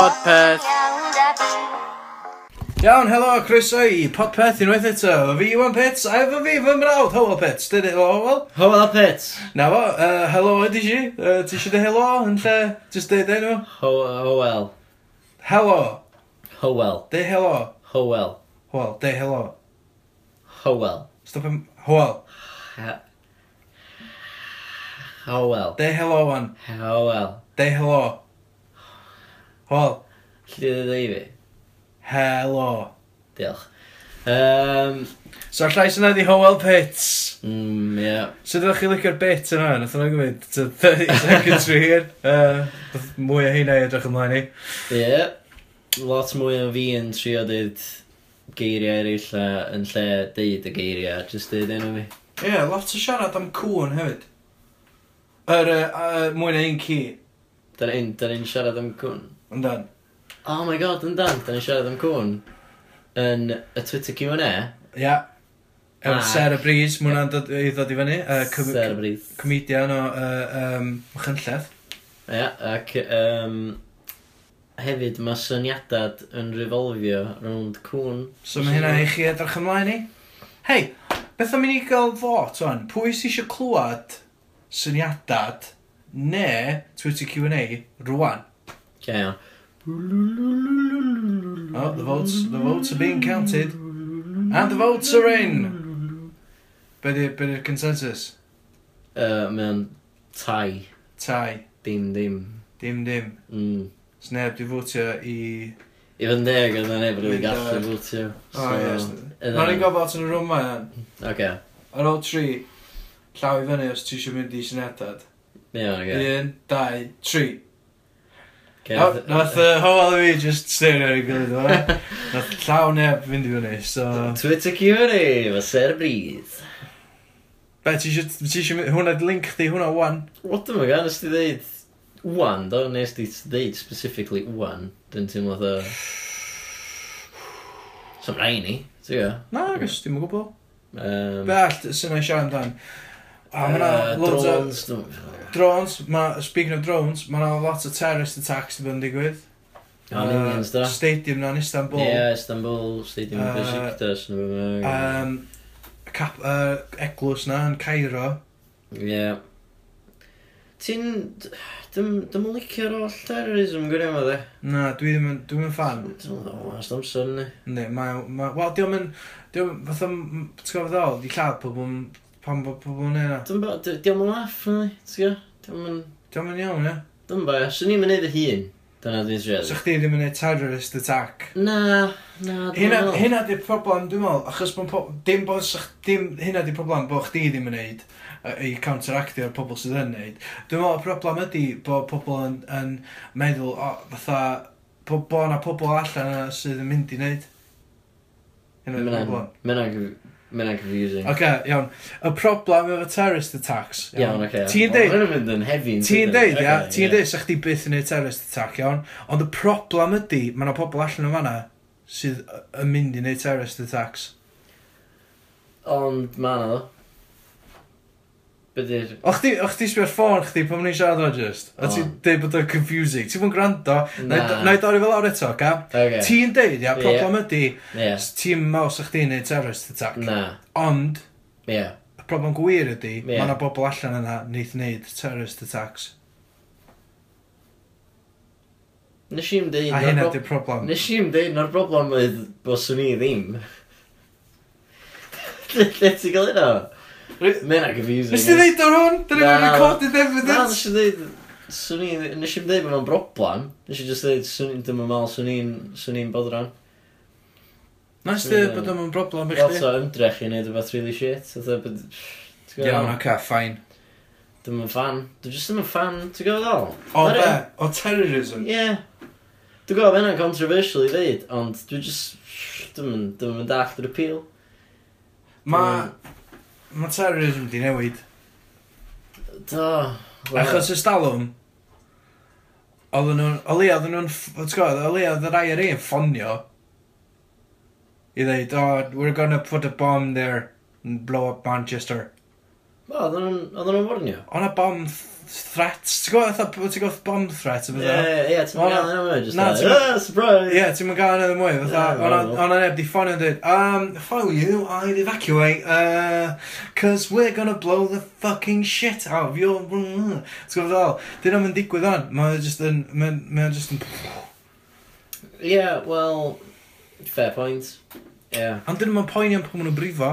Podpeth. Iawn, helo, croeso i Podpeth unwaith eto. Fy fi Iwan Pits, a efo fi fy mrawd, Howell Pits. Dyn ni, Howell? Howell Pits. Na fo, uh, helo ydy si. Uh, ti eisiau dweud helo yn lle, Just dweud enw? Howell. Helo. Howell. De helo. Howell. Howell, de helo. Howell. Stop him. Howell. Howell. De helo, wan. Howell. De helo. Wel. Lly di ddweud fi? Helo. Diolch. Um, so llais yna di Howell Pits. Mm, ie. Yeah. So ydych chi licio'r bit yna? Nath yna gymryd 30 seconds fi hir. Uh, mwy o hynna i edrych ymlaen i. Ie. Yeah. Lot mwy o fi yn trio dweud geiriau eraill a yn lle deud y geiriau, just deud enw fi. Ie, yeah, lot o siarad am cwn hefyd. Yr er, uh, uh, mwy na un ci. Da'n un siarad am cwn? Yndan. Oh my god, yn dan. da ni siarad am cwn yn y Twitter Q&A. Ia. Yeah. Efo Sarah Breeze, mae hwnna'n dod i ddod i fyny. Uh, com Sarah Breeze. Comedian o uh, um, Machynlleth. Ia, ac um, hefyd mae syniadad yn revolfio rownd cwn. So mae hynna i chi edrych ymlaen i? Hei, beth am i ni gael fot o'n? Pwy sy'n eisiau clywed syniadad neu Twitter Q&A rwan? Ie, iawn. Oh, the votes, the votes are being counted. And the votes are in! Be di, be di'r consensus? Uh, Mae'n tai. Tai. Dim, dim. Dim, dim. Mm. Sneb, di fwtio i... I fynd deg, oedd yna neb wedi gallu fwtio. O, ie. Mae'n i'n gofod yn y rwm ma, iawn. Oce. Ar ôl tri, llaw i fyny os ti eisiau mynd i synedad. Iawn, oce. Un, dau, tri. Nath nath, yy, Hywel a fi just stario ar ei gilydd yma. Nath llaw neb fynd i fyny, so... Twitter Cymru, mae Ser Breeze Be, ti eisiau ti isio my- Hwnna 'di link chdi, hwnna wan. What am I gan, nes ti ddeud... Wan, do? Nes ti ddeud specifically wan. Dyn ti'n meddwl o... Sam rai ni, ti'n gwybod? Na, gos, dim yn gwybod. Be all, sy'n ei siarad amdan. A mae yna uh, loads o... Drones. Ma, speaking of drones, mae yna lot o terrorist attacks di bod yn digwydd. O, yn union, da. Stadium na yn Istanbul. Ie, yeah, Istanbul, stadium yn uh, Besiktas. Um, cap, uh, eglwys na yn Cairo. Ie. Yeah. Ti'n... Dwi'n licio'r oll terrorism gwneud yma, dde. Na, dwi ddim dwi yn fan. Dwi'n dod o'n amser, ne. Ne, mae... Ma, Wel, diolch yn... Diolch yn... Fatha... T'w gwybod ddol, di lladd pobl pan bod pobl yn neud Dwi'n bod, diolch yn laff yn ni, ti'n gwybod? Diolch yn iawn, ie? Dwi'n bod, swn i'n mynd y hun. Dyna dwi'n siarad. So chdi ddim yn neud terrorist attack? Na, na, dwi'n meddwl. Hynna di problem, dwi'n meddwl, achos bod po... Dim bod sych... Dim... Hynna di problem bod chdi ddim yn gwneud i counteractio ar pobl sydd yn neud. Dwi'n meddwl, y problem ydy bod pobl yn, yn meddwl, o, fatha, bod bo yna pobl allan yna sydd yn mynd i wneud. Hynna'n problem. Mae'n Mae'n confusing. Oce, okay, iawn. Y problem efo terrorist attacks. Iawn, oce. Ti'n deud... Mae'n mynd yn hefi. Ti'n deud, ia. Ti'n deud, sa'ch di byth yn ei terrorist attack, iawn. Ond y problem ydy, mae yna pobl allan yn fanna sydd yn mynd i neud terrorist attacks. Ond mae yna, Bydy'r... O chdi, o chdi sbio'r ffôn chdi pan ni'n siarad o just? A ti'n deud bod o'n confusing. Ti'n mwyn gwrando? Na. Na i dorri fel awr eto, ca? Okay. Ti'n deud, ia, problem yeah. ydi, yeah. ti'n maws o chdi'n neud terrorist attack. Na. Ond, yeah. y problem gwir ydi, yeah. mae yna bobl allan yna wneud wneud terrorist attacks. Nes i'n deud... A hynna di'r problem. Nes i'n deud na'r problem oedd bod swn i ddim. Lle ti'n gael hynna? Mae yna confusing. Nes ti ddeud o'r hwn? Dyn ni'n recorded evidence. Na, nes i ddeud... Swn i'n... Nes i'n ddeud bod nhw'n broblem. Nes i just ddeud, swn i'n dyma mal, swn i'n... Swn i'n bodran. Nes ti bod nhw'n broblem i di? Lot o ymdrech i wneud rhywbeth really shit. E Iawn, oca, ffain. Dwi'n yn fan. Dwi'n just yn fan. Ti'n gwybod ddol? O be? O terrorism? Ie. Dwi'n gwybod hynna'n controversial i ddeud, ond dwi'n just... Dwi'n mynd dallt yr appeal. Mae... Mae terrorism di newid. Do. Achos ys dalwm, oedden nhw'n, o leia oedden nhw'n, let's go, o leia oedden rai ar ein ffonio i ddeud, oh, we're gonna put a bomb there and blow up Manchester. O, oedden nhw'n Oedden nhw'n warnio. O'na bomb threats, ti'n gwybod, fatha, ti'n gwybod bomb threat o bethau? Ie, ie, ti'n mynd gael yna mwy, just like, ah, surprise! Ie, ti'n mynd gael yna mwy, fatha, ond yna di ffonio dweud, um, if you, I'd evacuate, uh, cos we're gonna blow the fucking shit out of your... Ti'n gwybod fel, dyn nhw'n digwydd on, mae'n just yn, mae'n just yn... Ie, well, fair point, ie. Yeah. Ond dyn nhw'n poeni am pwy maen nhw'n brifo.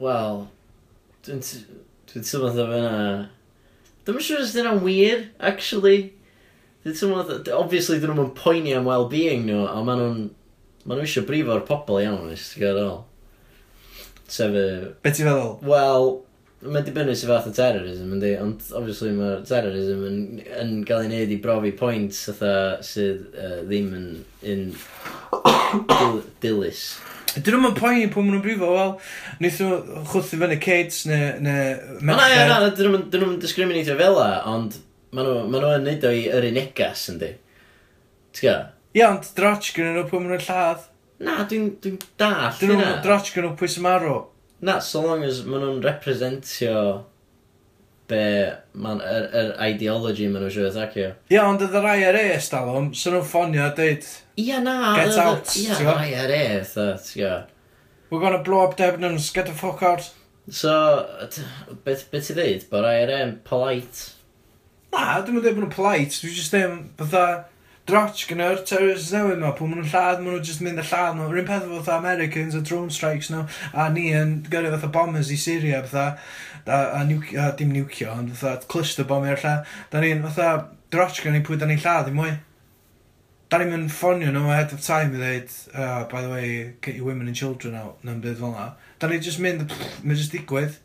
Wel, dwi'n... Dwi'n teimlo dda fe. Dwi'n siŵr os dyna'n wir, actually. Dwi'n teimlo, obviously dyn nhw'n poeni am well-being nhw, ond maen nhw'n... Maen nhw eisiau brifo'r pobl iawn, nes ti'n gael ôl. Sef y... Be ti'n feddwl? Wel, mae'n dibynnu sy'n fath o terrorism, yndi, ond obviously mae'r terrorism yn, yn cael ei wneud i brofi pwynt sydd uh, ddim yn, yn Dilys. Dyn nhw'n poeni pwy maen nhw'n brifo, wel, wnaeth nhw chwthu fyny Cates neu... Ne, na, na, na, dyn nhw'n discriminatio fel la, ond maen nhw yn neud o i yr un negas, yndi. T'w gael? Ie, ond drotch gyda nhw pwy maen nhw'n lladd. Na, dwi'n dwi dall. Dyn nhw'n drotch gyda nhw pwy sy'n marw. Na, so long as maen nhw'n representio be, man, yr, yr ideology maen nhw'n siŵr atacio. Ia, ond oedd yr IRA ystal o'n, sy'n nhw'n ffonio a dweud... Ia, na. Get uh, out, ti'n Ia, IRA, tha, ti'n. We're gonna blow up Debenhams, get the fuck out. So, beth be ti ddeud? Bo'r IRA yn polite? Na, dwi'n mynd bod nhw'n polite, dwi'n just ddim, bydda drotch gan yr terrorists newydd yma, pwy maen nhw'n lladd, maen nhw'n just mynd a lladd nhw. Rwy'n peth fatha Americans a drone strikes nhw, a ni yn gyrru fatha bombers i Syria, fatha, a, a, niw, a dim niwcio, ond fatha cluster bombio lla. Da ni'n fatha drotch gyda ni pwy da ni'n lladd i mwy. Da ni'n mynd ffonio nhw ahead of time i ddeud, uh, by the way, get your women and children out, na'n bydd fel na. Da ni'n just mynd, mae'n just digwydd.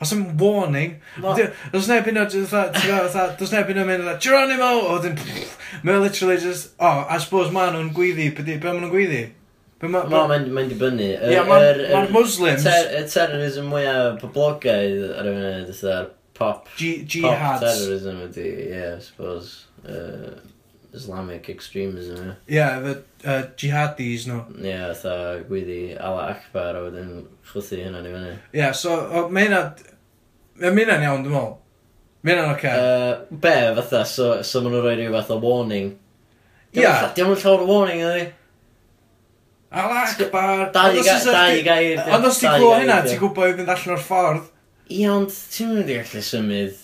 Os yw'n warning. Does neb un o'r does neb un o'r mynd o'r Geronimo! O, dyn, mae'n literally just, oh, I suppose ma nhw'n gweiddi, be maen nhw'n gweiddi? Ma, mae'n dibynnu. Mae'r Muslims... Y terrorism mwyaf poblogaidd ar y funud, pop, pop terrorism ydi, yeah, I suppose. Uh, Islamic extremism, ie. Ie, efo uh, jihadis nhw. No. Ie, yeah, fatha gwyddi Ala Akbar a wedyn chwthu hynna ni fyny. Ie, yeah, so o, mae hynna... Mae hynna'n iawn, dwi'n meddwl. Mae hynna'n oce. Okay. Uh, be, fatha, so, so maen nhw'n rhoi rhyw fath o warning. Ie. Yeah. Diolch yn llawer o warning, ydi. Ala Akbar. Dau i gair. Ond os ti'n gwybod hynna, ti'n gwybod i fynd allan o'r ffordd. Ie, ond ti'n mynd i allu symud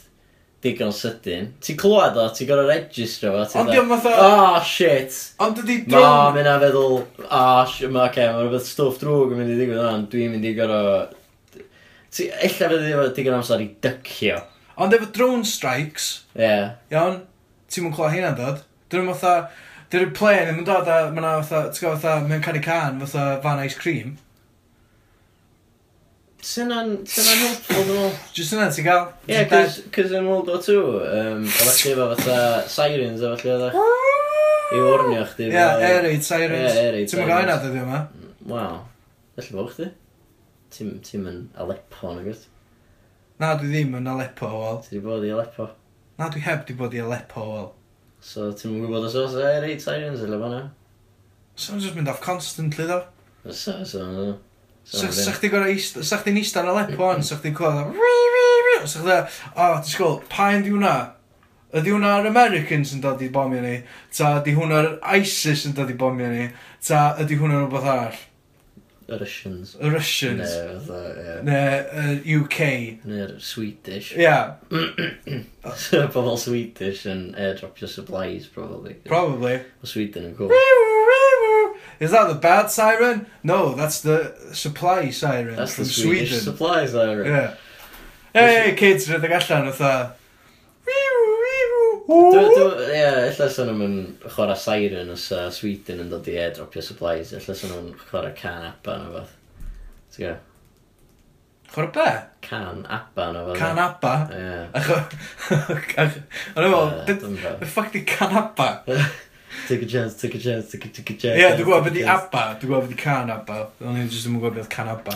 digon sydyn. Ti'n clywed o, ti'n gorau registro fo, ti'n Ond dweud, diolch fatha... oh shit, Ond dydi ma, dron... mae'n a feddwl, ah, oh shit, ma, okay, mae rhywbeth stwff drwg yn mynd i ddigwydd o'n, dwi'n mynd i gorau... Ti, ella fe ddim digon amser i dycio. Ond efo drone strikes, Ie. Yeah. iawn, ti'n mwyn clywed hynna'n dod. Dyn nhw'n fatha... Dy'r plane yn dod a mae'n fatha, ti'n gwybod fatha, mae'n caru can fatha fan ice cream. Syna'n helpful, dwi'n meddwl. Just yna, ti'n cael? Ie, cos yn World War 2, um, a felly efo fatha sirens, a falle oedd I warnio chdi. Ie, air raid sirens. Ie, air raid sirens. Ti'n gael yna, dydw yma? Wel, felly fo chdi. Ti'n mynd Aleppo, yn gwrs. Na, dwi ddim yn Aleppo, wel. Ti wedi bod i Aleppo? Na, dwi heb di bod i Aleppo, wel. So, ti'n mynd gwybod os oes air raid sirens, ele fanna? So, just mynd off constantly, ddo. So, so, so. Sa chdi'n gorau eista, sa chdi'n eista yn Aleppo an, mm. sa chdi'n clywed ri ri ri, sa chdi'n dweud, o, ti'n sgol, pa yn di hwnna? Ydi hwnna'r Americans yn dod i bomio ni? Ta ydy hwnna'r ISIS yn dod i bomio ni? Ta ydy hwnna'n rhywbeth arall? Y Russians. Y Russians. Ne, fatha, ie. Ne, y UK. Ne'r Swedish. Ie. Yeah. Pobl Swedish yn airdropio supplies, probably. Probably. O Sweden yn cool. Is that the bad siren? No, that's the supply siren That's from the Swedish Sweden. supply siren. Yeah. Hey, kids, rydych allan, fatha... Dw- dw- Ie, illa sy'n nhw'n chwarae siren os uh, Sweden yn dod i e dropio supplies. Illa sy'n nhw'n chwarae can aba neu fath. Ti'n gwybod? Chwarae be? Can aba neu fath. Can aba? Ie. Ond o- Yy, dwi'm yn beth. beth ffac di can aba? Take a chance, take a chance, take a, take a chance. Ie, dwi'n gwybod beth i abba, dwi'n gwybod beth i can abba. Ond i'n jyst yn gwybod beth can abba.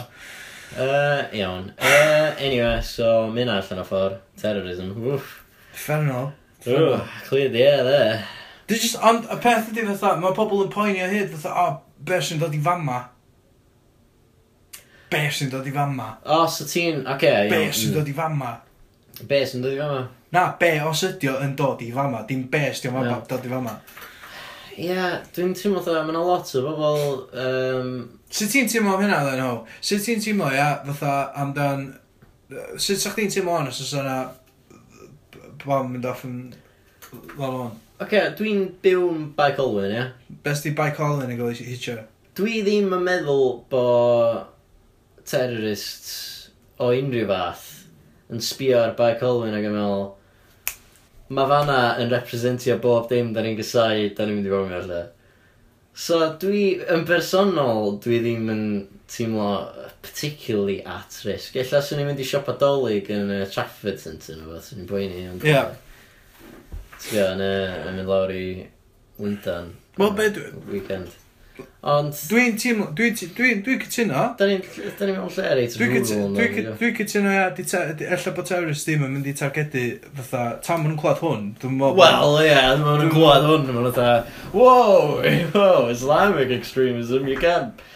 Uh, iawn. Uh, anyway, so, mynd allan o ffordd. Terrorism. Wff. Fennol. Wff. clear the air there. Dwi'n just, ond y peth ydy fatha, mae pobl yn poeni o hyd fatha, o, oh, be sy'n dod i fama? Be sy'n dod i fama? O, oh, so ti'n, oce, okay, Be sy'n mm. dod i fama? Be sy'n dod i fama? Na, be os ydi o yn dod i fama, dim be sy'n dod i fama. Ie, dwi'n teimlo dda, mae yna lot o bobl... Um... Sut ti'n teimlo am hynna, dda, no? Sut ti'n teimlo, ia, fatha, amdan... Sut sa'ch ti'n teimlo on os oes yna... Bam, mynd off yn... Lol on. Oce, okay, dwi'n byw'n Bai Colwyn, ia? Yeah? Best i Bai Colwyn yn gael ei hitio. Dwi ddim yn meddwl bo terrorists o unrhyw fath yn sbio ar Bai Colwyn ac yn meddwl mae fanna yn representio bob dim da ni'n gysau, da ni'n mynd i fawr lle. So dwi, yn bersonol, dwi ddim yn teimlo particularly at risk. Ella swn i'n mynd i siop adolyg yn y Trafford Centre neu beth, swn i'n boeni yn Ie. Ie, yn mynd lawr i Wyndan. Wel, be dwi... Weekend. Ond... Dwi'n teimlo... Dwi'n dwi, dwi cytuno. Da ni'n ni mewn lle reit rwrwl. Dwi'n cytuno, ia, ella bod terrorist ddim yn mynd i targedu fatha... Tam maen nhw'n clywed hwn, dwi'n meddwl... Wel, ie, yeah, maen nhw'n clywed hwn, maen nhw'n fatha... Wow, wow, Islamic extremism, you can't...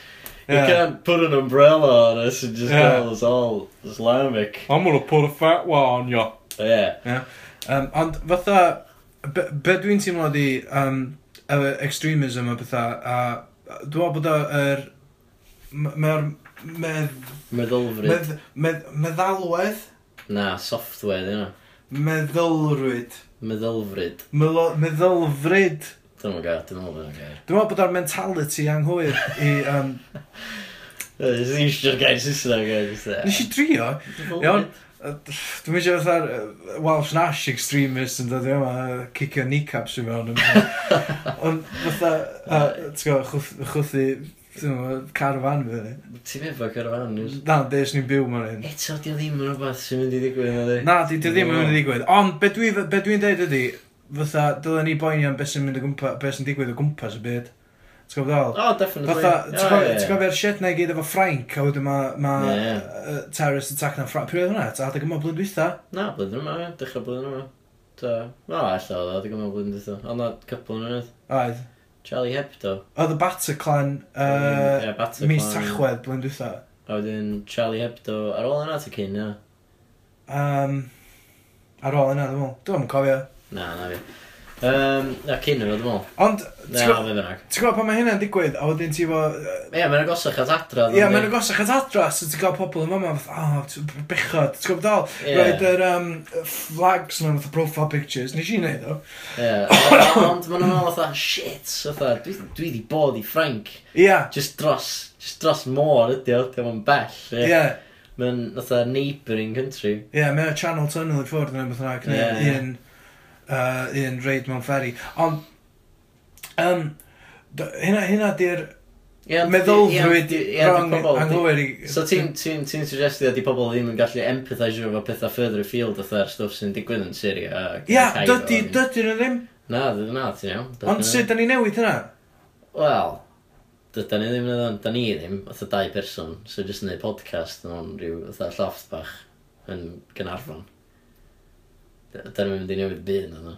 You yeah. can't put an umbrella on us and just yeah. call us all Islamic. I'm gonna put a fat one on you. Yeah. yeah. Um, ond fatha, be, be dwi'n teimlo di um, extremism a bethau, a Dwi'n meddwl bod o'r... Mae'r... Medd... Meddylfryd. Medd... medd- Meddalwedd? Na, software yna. Meddylrwyd? Meddylfryd. Melo- Meddylfryd? Dwi'n meddwl gair, dwi'n meddwl bod gair. Dwi'n meddwl bod o'r mentality anghywir i... Um, Ys i'n meddwl gair Saesneg, gair Saesneg. nes i drio, iawn, Meddylfryd. Dwi'n meddwl i fatha Welsh Nash extremist yn dod i yma, cicio kneecaps i mewn. Ond fatha, ti'n chwthu, ti'n gwybod, carafan fy hynny. Ti'n efo carafan? Na, des ni'n byw mewn hyn. Eto, di o ddim yn rhywbeth sy'n mynd i ddigwydd, na di? Na, di o ddim yn mynd i ddigwydd. Ond, be dwi'n dweud ydi, fatha, dylen ni boeni am beth sy'n mynd o gwmpas, beth sy'n digwydd o gwmpas y byd. Ti'n gwybod ddol? Oh, definitely. Fatha, ti'n gwybod shit na i gyd efo Frank, a wedyn mae ma, yeah. terrorist attack na Frank. Pryd oedd hwnna? Ta, adeg yma blwyddyn dwytha? Na, blwyddyn yma, ie. Dechrau blwyddyn yma. Ta, na, allan oedd adeg yma blwyddyn dwytha. Ond na, cwpl yn ynydd. Oedd. Charlie Hebdo. Oedd y Bataclan, uh, yeah, mis Tachwedd, blwyddyn dwytha. A wedyn Charlie Hebdo, ar ôl yna ta cyn, na? Um, ar ôl yna, dwi'n meddwl. Dwi'n cofio. Na, na fi. Um, na cyn yma, dwi'n meddwl. Ond, ti'n gwybod pan mae hynna'n digwydd, a wedyn ti efo... Ie, mae'n agosach at adra. Ie, mae'n agosach at adra, so ti'n gael pobl yma, mae'n fath, o, bechod, ti'n gwybod dal? Ie. Roed yr um, flags yma, fath profile pictures, nes i wneud o. Ie, ond mae'n meddwl fatha, shit, fatha, dwi, dwi di bod i Frank. Ie. Just dros, just dros môr ydi o, dim ond bell. Ie. Mae'n fatha neighbouring country. Ie, mae'n Channel Tunnel i ffwrdd yn ymwneud, yn uh, un reid mewn ferry. Ond, um, hynna, hynna di'r yeah, meddylfryd yeah, rong anghywir i... So ti'n ti, ti suggestio ydy pobl ddim yn gallu empathisio efo pethau further afield oedd ar stwff sy'n digwydd yn Syria a yeah, dydy, dydy nhw ddim. Na, na, ti'n iawn. Ond sut, da ni newid hynna? Wel, da ni ddim yn edrych, da ni ddim, oedd dau person, so jyst yn gwneud podcast mewn rhyw, oedd lloft bach yn Gynarfon. Da ni'n mynd i newid byd na nhw.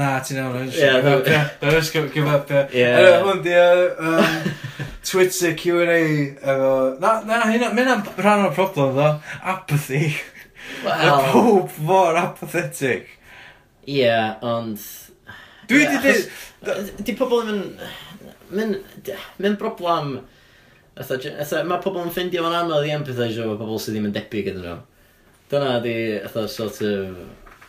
Na, ti'n iawn, Ie, dwi'n- just give up, yeah. give up, yeah. Ie, ie. Yy, Hwn di yy, yym, Twitter Q&A efo... Na, na, hynna, mynd am rhan o'r problem ddo. Apathy. Y Wel, pob mor apathetic. ie, ond... Dwi Ie, di achos- dweud... Di pobl yn... Mae'n broblem... fatha j- fatha- Mae pobl yn ffeindio fo'n anodd i empathisio efo pobl sydd ddim yn debyg ydyn nhw. Dyna di, fatha, sort of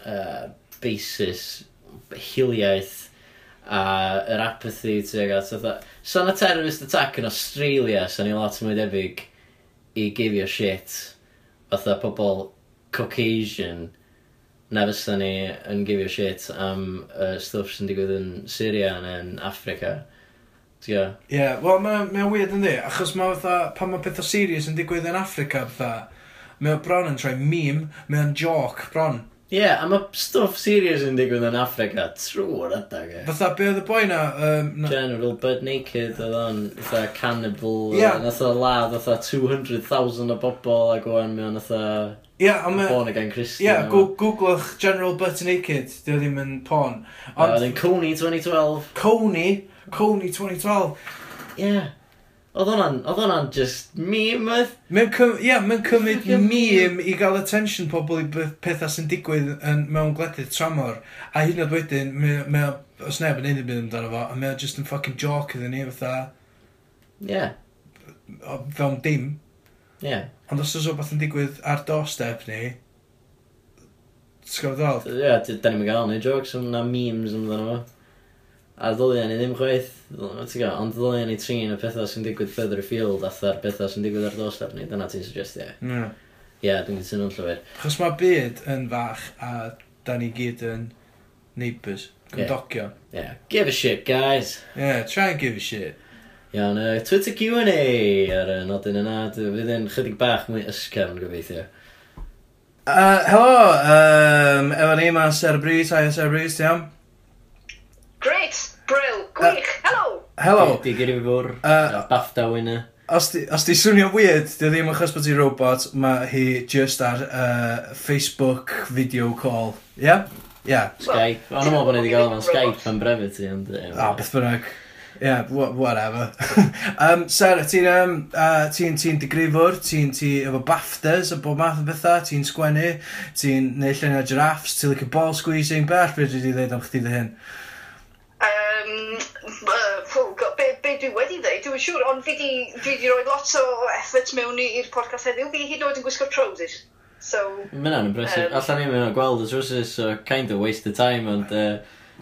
uh, basis hiliaeth a yr apathy tuag at fatha. So na terrorist attack yn Australia, so ni lot mwy debyg i gifio shit fatha pobl Caucasian na fysa ni yn gifio shit am uh, stwff sy'n digwydd yn Syria neu yn Africa. Ie, yeah, wel mae'n weird yn di, achos mae fatha, pan mae pethau serious yn digwydd yn Africa fatha, mae'n bron yn troi meme, mae'n joke bron. Ie, yeah, a mae stwff serious yn digwydd yn Africa trwy'r adag e. Fatha, be oedd y boi na? Um, na... General Bud Naked oedd o'n fatha cannibal, yeah. nath o ladd fatha 200,000 o bobl a o'n mewn fatha yeah, mae... Born again Christian. Ie, yeah, googlwch General Bud Naked, dio ddim yn porn. Ond... Oedd yn Coney 2012. Coney? Coney 2012. Ie. Yeah. Oedd hwnna'n, oedd hwnna'n just meme oedd? Mae'n cym, yeah, mae'n cymryd meme i gael attention pobl i beth- pethau sy'n digwydd yn, mewn gledydd tramor. A hyd yn oed wedyn, mae mae o- os neb yn neud y byd amdano fo, a mae o just yn fucking joke iddyn ni, fatha, Ie, o- fewn dim. ie. Ond os oes rhywbeth yn digwydd ar doorstep ni, ti'n gwybod ddod? Ie, d- da ni'n gael ni jokes, ond na memes amdano fo. A ddylio ni ddim chweith, ti'n gwybod, ond ddylio ni trin y pethau sy'n digwydd further afield atha'r pethau sy'n digwydd ar dosbarth ni, dyna ti'n suggestio. Ie, yeah. yeah, dwi'n cytuno'n llwyr. Chos mae byd yn fach a da ni gyd yn neighbours, cymdogion. Yeah. yeah. Give a shit, guys. Yeah, try and give a shit. Iawn, uh, Twitter Q&A ar y nodyn yna, fydd yn chydig bach mwy ysgafn gobeithio. Uh, helo, um, efo ni mae Ser Brys, a'i Ser Brys, ti'n iawn? Great, Brill, gwych, hello! Helo! Di gyrru fi fwr, uh, BAFTA winner. Os di, os di swnio weird, di o ddim achos bod ti'n robot, mae hi just ar uh, Facebook video call. Ie? Yeah? Ie. Yeah. Skype. Ond yn o'n bod ni wedi gael mewn Skype am brefyd ti. O, beth bynnag. Ie, yeah, whatever. um, Sarah, ti'n um, uh, ti, ti digrifwr, ti'n ti efo BAFTAs a bob math o bethau, ti'n sgwennu, ti'n neud lluniau giraffes, ti'n licio ball squeezing, beth fyddi wedi dweud am chdi dy hyn? um, uh, oh God, be, be dwi wedi dweud, dwi'n siŵr, ond fi di, fi di roi lot o effort mewn i'r podcast heddiw, fi hyd yn oed yn gwisgo trousers. So, Mae'n an impressive. Um, Allan ni'n mynd o gweld y trousers, so kind of waste of time, ond uh,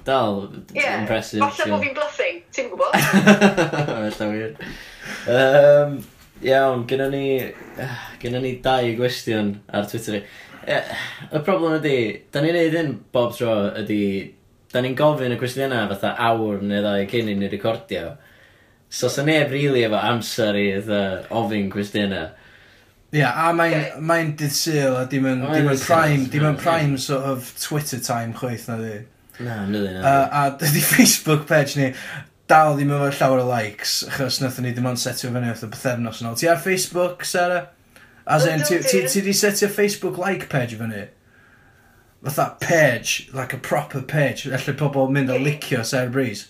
dal, yeah, impressive. Falle bod fi'n bluffing, ti'n gwybod? Alla wir. Um, iawn, gyda ni, gyda ni dau gwestiwn ar Twitter. Y problem ydy, da ni'n neud hyn bob tro ydy da ni'n gofyn y cwestiynau fatha awr neu ddau cyn i ni recordio. So sa neb rili really efo amser i fatha ofyn cwestiynau. Ie, yeah, a mae'n mae dydd syl a dim yn, dim yn prime, dim yn prime sort of Twitter time chweith na di. Na, nid na. Uh, a dydy Facebook page ni dal ddim efo llawer o likes, achos nath ni ddim ond setio fyny wrth y bythefnos yn ôl. Ti ar Facebook, Sarah? As in, ti, ti, ti di setio Facebook like page fyny? fatha page, like a proper page, efallai pobl mynd o licio Sarah Breeze.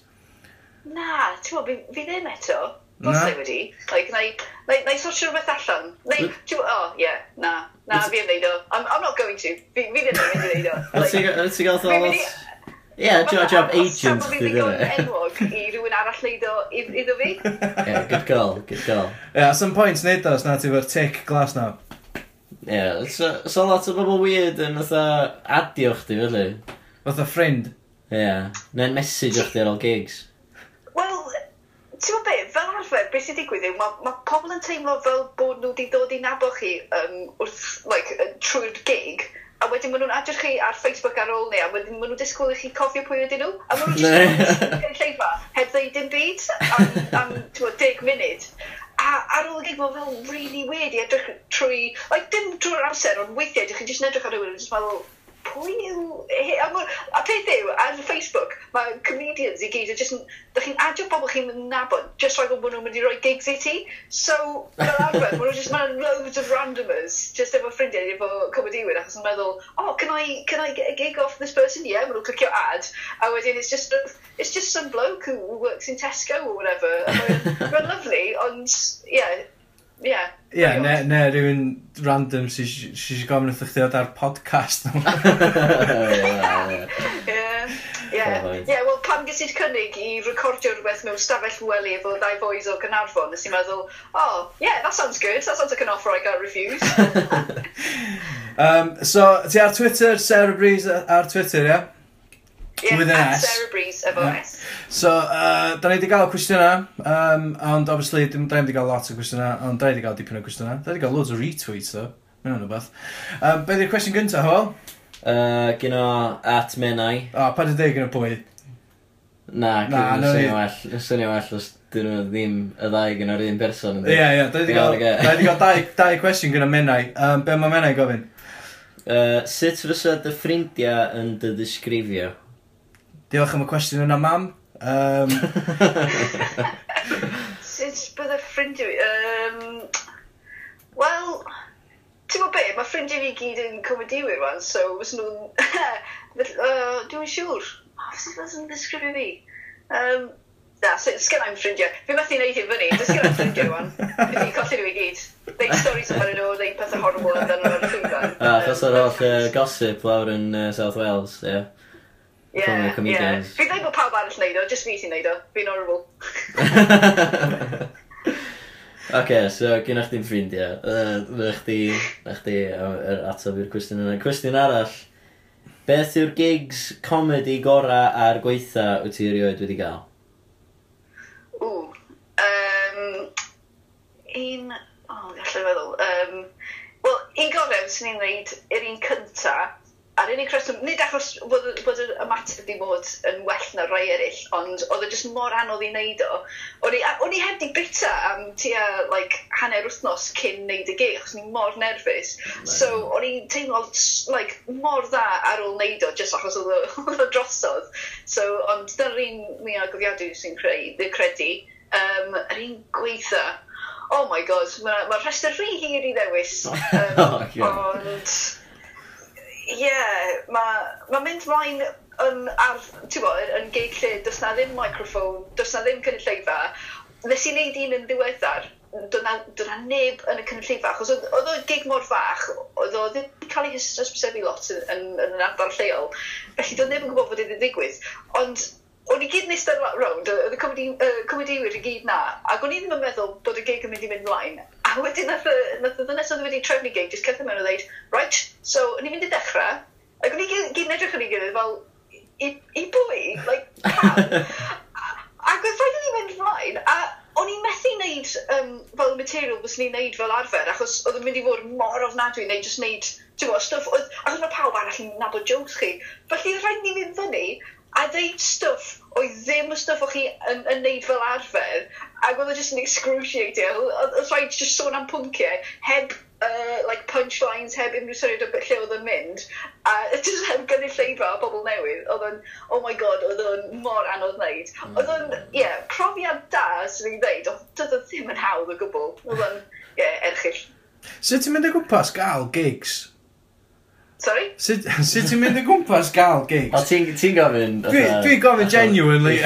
Na, ti'n gwybod, fi, fi ddim eto. Na. Bosau wedi. Like, na i, na i, na i sortio rhywbeth allan. Na i, ti'n gwybod, oh, yeah, na. Na, fi yn neud o. I'm, I'm not going to. Fi, fi ddim yn mynd i neud o. Wyt ti'n gael thos? Ie, job, job agent fi ddigon e. enwog i rhywun arall neud o iddo fi. Ie, good girl, good girl. Ie, yeah, some points neud os na ti fo'r tic glas na. Ie, so, so lot o bobl weird yn fatha adio chdi, fyddi? Fatha o ffrind. Ie, yeah. neu'n message o chdi ar ôl gigs. Wel, ti'n gwybod beth, fel arfer, beth sy'n digwydd yw, mae ma pobl yn teimlo fel bod nhw wedi dod i nabo chi um, wrth, like, trwy'r gig, a wedyn maen nhw'n adrych chi ar Facebook ar ôl ni, a wedyn maen nhw'n disgwyl i chi cofio pwy ydyn nhw, a maen nhw'n just lle heb ddeud dim byd am, am 10 munud a ar ôl y gig mae'n fel really weird i edrych trwy, like dim trwy'r amser, ond weithiau ydych chi'n just edrych ar rhywun yn just meddwl, pwy yw... A peth yw, ar Facebook, mae comedians i gyd, just, da chi'n adio pobl chi'n mynd nabod, just rhaid bod nhw'n mynd i roi gigs i ti. So, fel arfer, mae just man loads of randomers, just efo ffrindiau, efo comediwyr, achos yn meddwl, oh, can I, can I get a gig off this person? Yeah, mae nhw'n clicio ad. A wedyn, it's just, it's just some bloke who works in Tesco or whatever. Mae'n lovely, ond, yeah, Ie. Yeah, Ie, yeah, ne, ne rhywun random sy'n si, si, si gofyn wrth chdi ar podcast. Ie. Ie, wel pan ges cynnig i recordio rhywbeth mewn stafell wely efo ddau boys o Gynarfon, nes i'n meddwl, oh, yeah, that sounds good, that sounds like an offer I can't refuse. um, so, ti ar Twitter, Sarah Breeze ar Twitter, ie? Yeah? yeah, With an S. Sarah Breeze efo yeah. S. So, uh, da ni wedi gael cwestiynau, um, ond obviously, dim da ni wedi cael lot o cwestiynau, ond da ni wedi cael dipyn o cwestiynau. Da ni wedi cael loads o retweets, though. Mae'n hwn rhywbeth. Um, be di'r cwestiwn gyntaf, Hywel? Uh, Gyno at menai. O, oh, pa dy deg yn y pwy? Na, na, na, na, swnio well os dyn nhw ddim y ddau gyda yr un person. Ie, ie, da wedi cael dau, dau cwestiwn gyda menai. Um, be mae menai gofyn? Uh, sut fysa dy ffrindiau yn dy ddisgrifio? Diolch am y cwestiwn yna, mam. Um... Sut bydde ffrindiau fi? Um, Wel, ti'n gwybod be, mae ffrindiau fi gyd yn comediwyr rwan, so os nhw'n... uh, dwi'n siŵr. Oh, sut nhw'n ddisgrifio fi? Um, Na, sgen i'm ffrindiau. Fi methu wneud i fyny, dwi'n sgen i'm ffrindiau wan. Fi'n colli nhw i gyd. Neud stories amdano nhw, neud pethau horrible amdano nhw'n ffrindiau. A, chos o'r holl gossip lawr yn uh, South Wales, ie. Yeah. Ie, ie. Fi dweud bod pawb arall wneud o, just fi sy'n wneud o. Fi'n horrible. Ok, so gynnach chdi'n ffrindiau. Fyna chdi, na chdi yr ateb i'r cwestiwn yna. Cwestiwn arall. Beth yw'r gigs comedy gora a'r gweitha wyt ti erioed wedi gael? Ww. Um, un... O, oh, gallai feddwl. Um, Wel, un gorau, fyswn i'n neud yr un cyntaf a'r unig rheswm, nid achos bod, bod y ymateb wedi bod yn well na rai eraill, ond oedd e jyst mor anodd i wneud o. O'n i, o'n i heb di bita am tua like, hanner wythnos cyn wneud y gig, achos ni mor nerfus. So, o'n i'n teimlo like, mor dda ar ôl wneud o, jyst achos oedd o drosodd. So, ond dyna'r un mi a gofiadwy sy'n credu. Um, yr un gweitha, oh my god, mae'r ma rhestr rhy hir i ddewis. Um, oh, yeah. Ond ie, yeah, mae ma mynd mlaen yn, ar, bo, yn geid lle, does na ddim microphone, does na ddim cynulleidfa. Nes i wneud un yn ddiweddar, doedd na, doedd na neb yn y cynulleidfa, achos oedd o gig mor fach, oedd o ddim cael ei hysbysebu lot yn, yn, yn yn ardal lleol, felly doedd neb yn gwybod bod wedi digwydd. Ond o'n i gyd yn eistedd rownd, oedd y cymwydiwyr uh, i gyd na, ac o'n i ddim yn meddwl bod y gig yn mynd i mynd mlaen. A wedyn nath y, nath y ddynes oedd wedi trefnu gig, jyst cerdded mewn o ddeud, right, so o'n i'n mynd i dechrau, ac o'n i gyd, gyd yn edrych yn ei gilydd fel, i, i bwy, like, pam? ac oedd rhaid i ni mynd mlaen, a o'n i'n methu wneud um, fel material fes ni'n wneud fel arfer, achos oedd yn mynd i fod mor ofnadwy neu jyst wneud, ti'n gwybod, stwff, oedd, achos mae pawb arall yn nabod jokes chi. Felly rhaid ni fynd fyny a ddeud stwff oedd ddim y stwff o'ch chi yn, yn neud fel arfer, ac oedd e o just yn excruciating. Oedd rhaid just sôn am pwnciau heb uh, like punchlines, heb unrhyw syniad o beth lle oedd yn mynd, a just heb gynnu lleidfa o bobl newydd, oedd o'n, oh my god, oedd o'n mor anodd wneud. Hmm. Oedd o'n, ie, yeah, profiad da, sy'n ni'n dweud, oedd o e ddim yn hawdd o gwbl. Oedd o'n, ie, yeah, erchill. Sut ti'n mynd o gwmpas gael gigs? Sorry? Sut ti'n mynd o gwmpas gael gigs? O, ti'n ti gofyn... Dwi, dwi gofyn genuinely.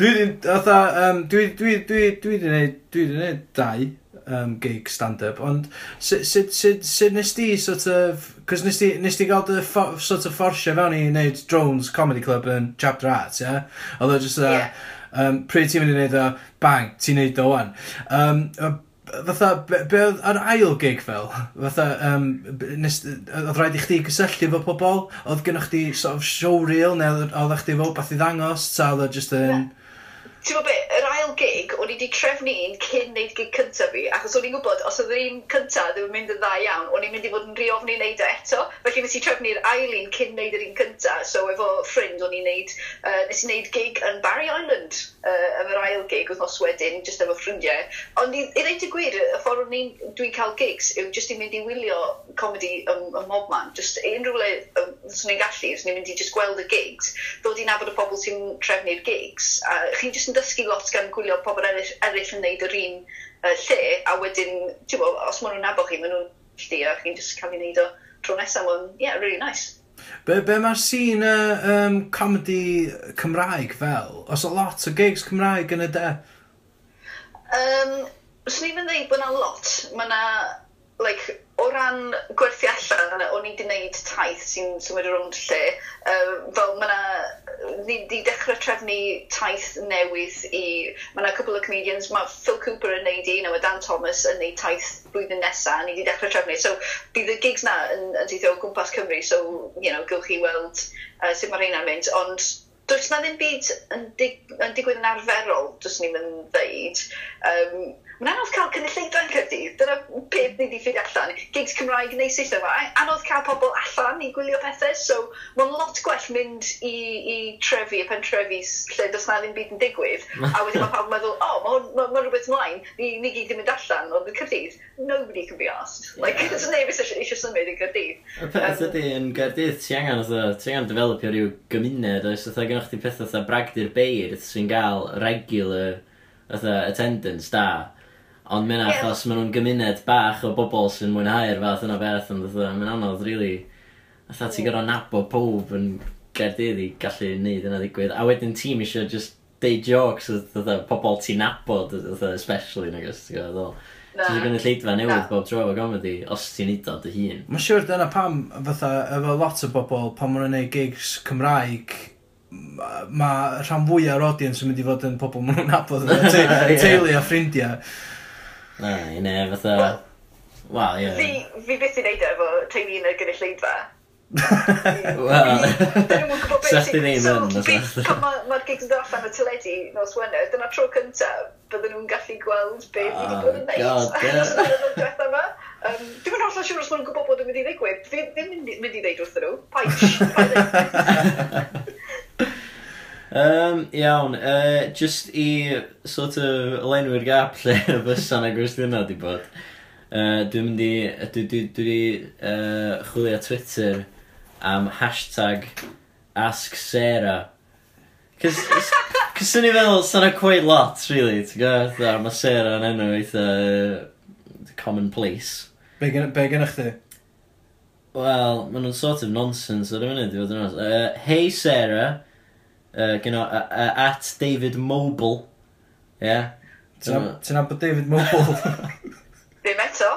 Dwi di... otha, um, dwi dwi, dwi, dwi di neud... Dwi di neud dau um, gig stand-up, ond sut, sut, sut, sut nes di sort of... Cos nes ti, nes di gael dy sort of fforsio fewn i neud Drones Comedy Club yn Chapter Arts, ie? Yeah? Oedd o just Uh, Yeah. Um, pryd ti'n mynd i neud o, bang, ti'n neud o wan. Um, uh, fatha, be, be oedd ar ail gig fel? Fatha, um, nes, oedd rhaid i chdi gysylltu fo pobol? Oedd gennych chdi sort of showreel, neu oedd chdi fo beth i ddangos, ta oedd o just yn... Ti'n gwybod be, yr gig, o'n i wedi trefnu un cyn neud gig cyntaf fi, achos o'n i'n gwybod, os oedd yr un cyntaf ddim yn mynd yn dda iawn, o'n i'n mynd i fod yn riofni wneud o e eto, felly nes i trefnu'r ail un cyn neud yr un cyntaf, so efo ffrind o'n i'n neud, uh, nes i neud gig yn Barry Island, uh, am yr ail gig wythnos wedyn, jyst efo ffrindiau, ond i, i ddeud y gwir, y ffordd o'n i'n dwi'n cael gigs yw jyst i mynd i wylio comedi ym, ym mob man, jyst unrhyw le um, swn i'n gallu, swn i'n mynd i jyst gweld y gigs, ddod i nabod y pobl sy'n trefnu'r gigs, a chi'n jyst yn dysgu lot gan gwylio gwylio pobl eraill, eraill yn neud yr un uh, lle, a wedyn, ti'n bod, os maen nhw'n nabod chi, maen nhw'n lldi, a chi'n just cael ei wneud o tro nesaf, maen, yeah, really nice. Be, be mae'r sîn uh, um, comedy Cymraeg fel? Os o lot o gigs Cymraeg yn y de? Um, Os ni'n mynd ddeud bod yna lot, mae yna, like, o ran gwerthu allan, o'n i wedi gwneud taith sy'n symud o rownd lle, uh, fel mae yna, ni wedi dechrau trefnu taith newydd i, mae yna cwbl o comedians, mae Phil Cooper yn neud un, a Dan Thomas yn neud taith blwyddyn nesaf, ni wedi dechrau trefnu, so bydd y gigs na yn, yn teithio o gwmpas Cymru, so, you know, gywch chi weld uh, sut mae'r hynna'n mynd, ond does na ddim byd yn, dig yn digwydd yn arferol, dys ni'n mynd ddeud. Um, anodd cael cynulleidfa yn Cyrdydd, dyna peth ni wedi ffeindio allan. Gigs Cymraeg neu Saesneg, anodd cael pobl allan i gwylio pethau, so mae'n lot gwell mynd i, i trefi, y pen trefi, lle does na ddim byd yn digwydd, a wedyn mae pawb yn meddwl, o, oh, mae'n ma, ma rhywbeth mlaen, ni, ni gyd yn mynd allan, ond yn Cyrdydd, nobody can be asked. Like, yeah. so neb eisiau eisiau symud i Cyrdydd. Y peth ydy, yn Cyrdydd, ti angen, ti angen developio rhyw gymuned, oes, oedd gennych chi pethau bragdi'r beir sy'n gael regular atha, attendance da Ond mae'n yeah. achos maen nhw'n gymuned bach o bobl sy'n mwynhau'r fath yna beth, ond mae'n anodd, rili. Really. Atha ti gorau nabod pob yn Gaerdydd i gallu neud yna ddigwydd. A wedyn ti'n eisiau just deud jokes oedd pobl ti'n nabod, oedd especially nag agos, ti'n gwybod ddol. Ti'n gwneud lleidfa newydd bob tro o gomedi, os ti'n neud o dy hun. Mae'n siŵr dyna pam, fatha, efo lot o bobl, pan maen nhw'n gwneud gigs Cymraeg, mae rhan fwyaf o'r audience yn mynd i fod yn pobl maen nhw'n nabod, teulu a ffrindiau. Na, i ne, fatha... Wel, Wel, ie. Fi, fi beth i'n neud efo teulu yn y gynulleidfa. Wel, sa chdi ddim yn. So, beth, pan mae'r gigs yn dod allan y teledu nos Wener, dyna tro cyntaf, bydden nhw'n gallu gweld beth fi wedi bod yn ah, neud. Um, Dwi'n mynd hollol siŵr os maen nhw'n gwybod bod yn mynd i ddigwydd. Fi ddim mynd i ddeud wrthyn nhw. Paich. Um, iawn, uh, just i sort of lenwi'r gap lle y fysa na gwestiynau di bod. Uh, dwi'n mynd i, dwi dwi, dwi, dwi, uh, chwilio Twitter am hashtag Ask Sarah. Cys, cys o'n i feddwl, sa'n quite lot, really, ti'n gwybod? Mae Sarah yn enw eitha uh, commonplace. Be gynnwch chi? Wel, maen nhw'n sort of nonsense ar y funud i fod yn oes. Uh, hey Sarah, uh, gyno, uh, uh, at David Mobile. Ie. Yeah. Ti'n abod David Mobile? Ddim eto.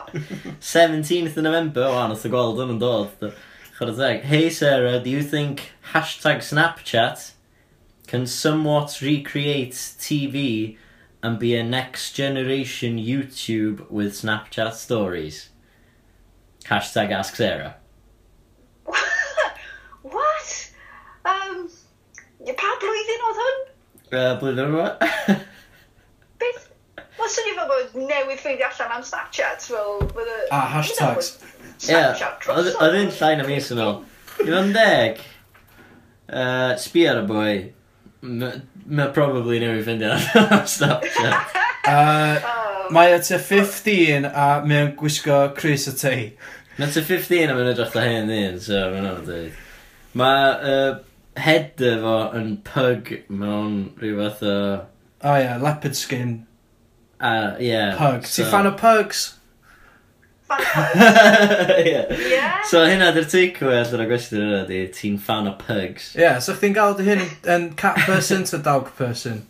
17th of November, o, nath o gweld yn yn dod. Teg. Hey Sarah, do you think hashtag Snapchat can somewhat recreate TV and be a next generation YouTube with Snapchat stories? Hashtag ask Sarah. Pa blwyddyn oedd hwn? Uh, blwyddyn yma. Beth? Wel, swn i fel bod newydd ffeindio allan am Snapchat, fel... Well, a ah, hashtags. Ie, oedd un llai na mis yn ôl. I fan deg, uh, sbi ar y boi, mae probably newydd ffeindio allan am Snapchat. uh, Mae o to 15 a mae'n gwisgo Chris o tei. Mae o 15 a mae'n edrych da hen un, so mae'n o'n dweud. Mae uh, header fo yn pug mewn rhyw fath o... Oh, o ie, leopard skin. A, uh, yeah. Pug. So... Ti'n fan o pugs? Fan o pugs? So hynna dy'r takeaway allan o gwestiwn yna di, ti'n fan o pugs? Ie, yeah, so chdi'n gael dy hyn yn cat person to dog person?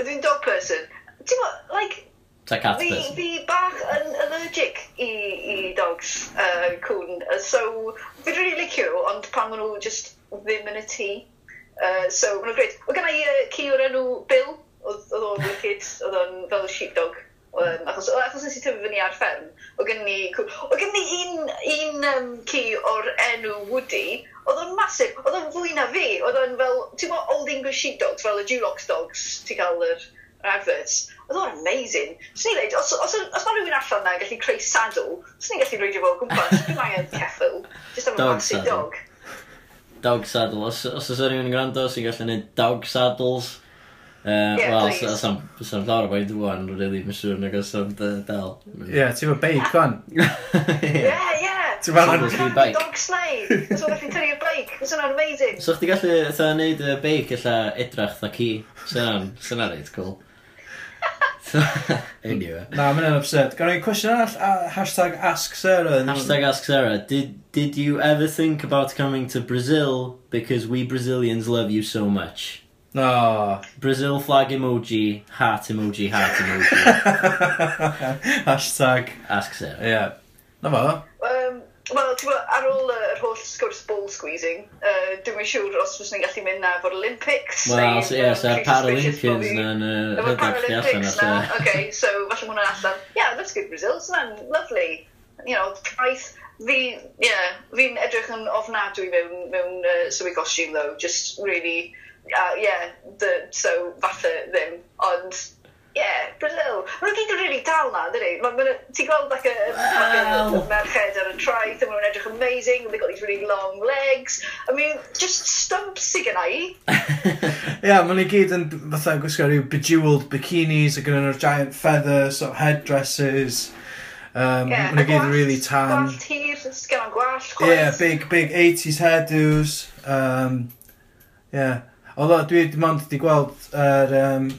Dwi'n dog person. Ti'n mo, like, Ta cat fi, person. Fi bach yn allergic i, i dogs, uh, cwn. So, fi'n rili really licio, ond pan maen nhw just ddim yn y tŷ. Uh, so, maen nhw'n greit. Oedd gennau uh, ci o'r enw Bill, oedd o'n wicked, oedd o'n fel sheepdog. Um, achos, achos nes i tyfu fyny ar fferm, oedd gen i, oedd gen ni un, un um, ci o'r enw Woody, oedd o'n masif, oedd o'n fwy na fi, oedd o'n fel, ti'n gwybod Old English Sheepdogs, fel y Dulox Dogs, ti'n cael yr, yr adverts, oedd o'n amazing. Swn i'n dweud, os, os, os, os mae rhywun allan na yn gallu creu saddle, swn i'n gallu reidio fo gwmpas, dwi'n angen ceffil, just am a massive dog dog saddle. Os, os oes rhywun yn gwrando sy'n gallu gwneud dog saddles, uh, yeah, wel, sa'n llawer o bwyd rwan, really, mae'n siŵr nag oes o'n del. Ie, ti'n fawr beic fan? Ie, ie. Ti'n fawr beic? Dog slide. Os o'n gallu tynnu'r beic, os o'n amazing. So, chdi gallu, eitha, neud y beic eitha edrach, eitha ci. Sa'n reit, cool. anyway. E. Na, mae'n upset. Gan i'n cwestiwn arall, a hashtag ask Sarah. Hashtag ask Sarah. Did, did you ever think about coming to Brazil because we Brazilians love you so much? No. Brazil flag emoji, heart emoji, heart emoji. hashtag. Ask Sarah. Yeah. Na fo. Wel, ti'n gwybod, ar ôl yr uh, holl sgwrs ball squeezing, uh, dwi'n siŵr os fes ni'n gallu mynd na fo'r Olympics. Wel, so, ie, so Paralympians na yn y rhedeg chi allan. Paralympics Na, okay, so falle mwyn allan, yeah, let's go Brazil, so man, lovely. You know, price, fi, yeah, fi'n edrych yn ofnadwy mewn, mewn uh, swy costume, though, just really, uh, yeah, the, so falle ddim, ond yeah, Brazil. Mae'n gyd yn really dal na, dyn ni. Ti'n gweld like a wow. merched ar y traeth, a mae'n edrych amazing, and they've got these really long legs. I mean, just stumps sy'n gyda i. Ie, mae'n i gyd yn fatha gwisgo rhyw bejeweled bikinis, a gyda'n giant feathers, sort of headdresses. Um, yeah, mae'n i gyd yn really tan. Gwallt hir, sgan gwallt. Ie, yeah, big, big 80s hairdos. Um, yeah. Although dwi dim ond wedi gweld yr er, um,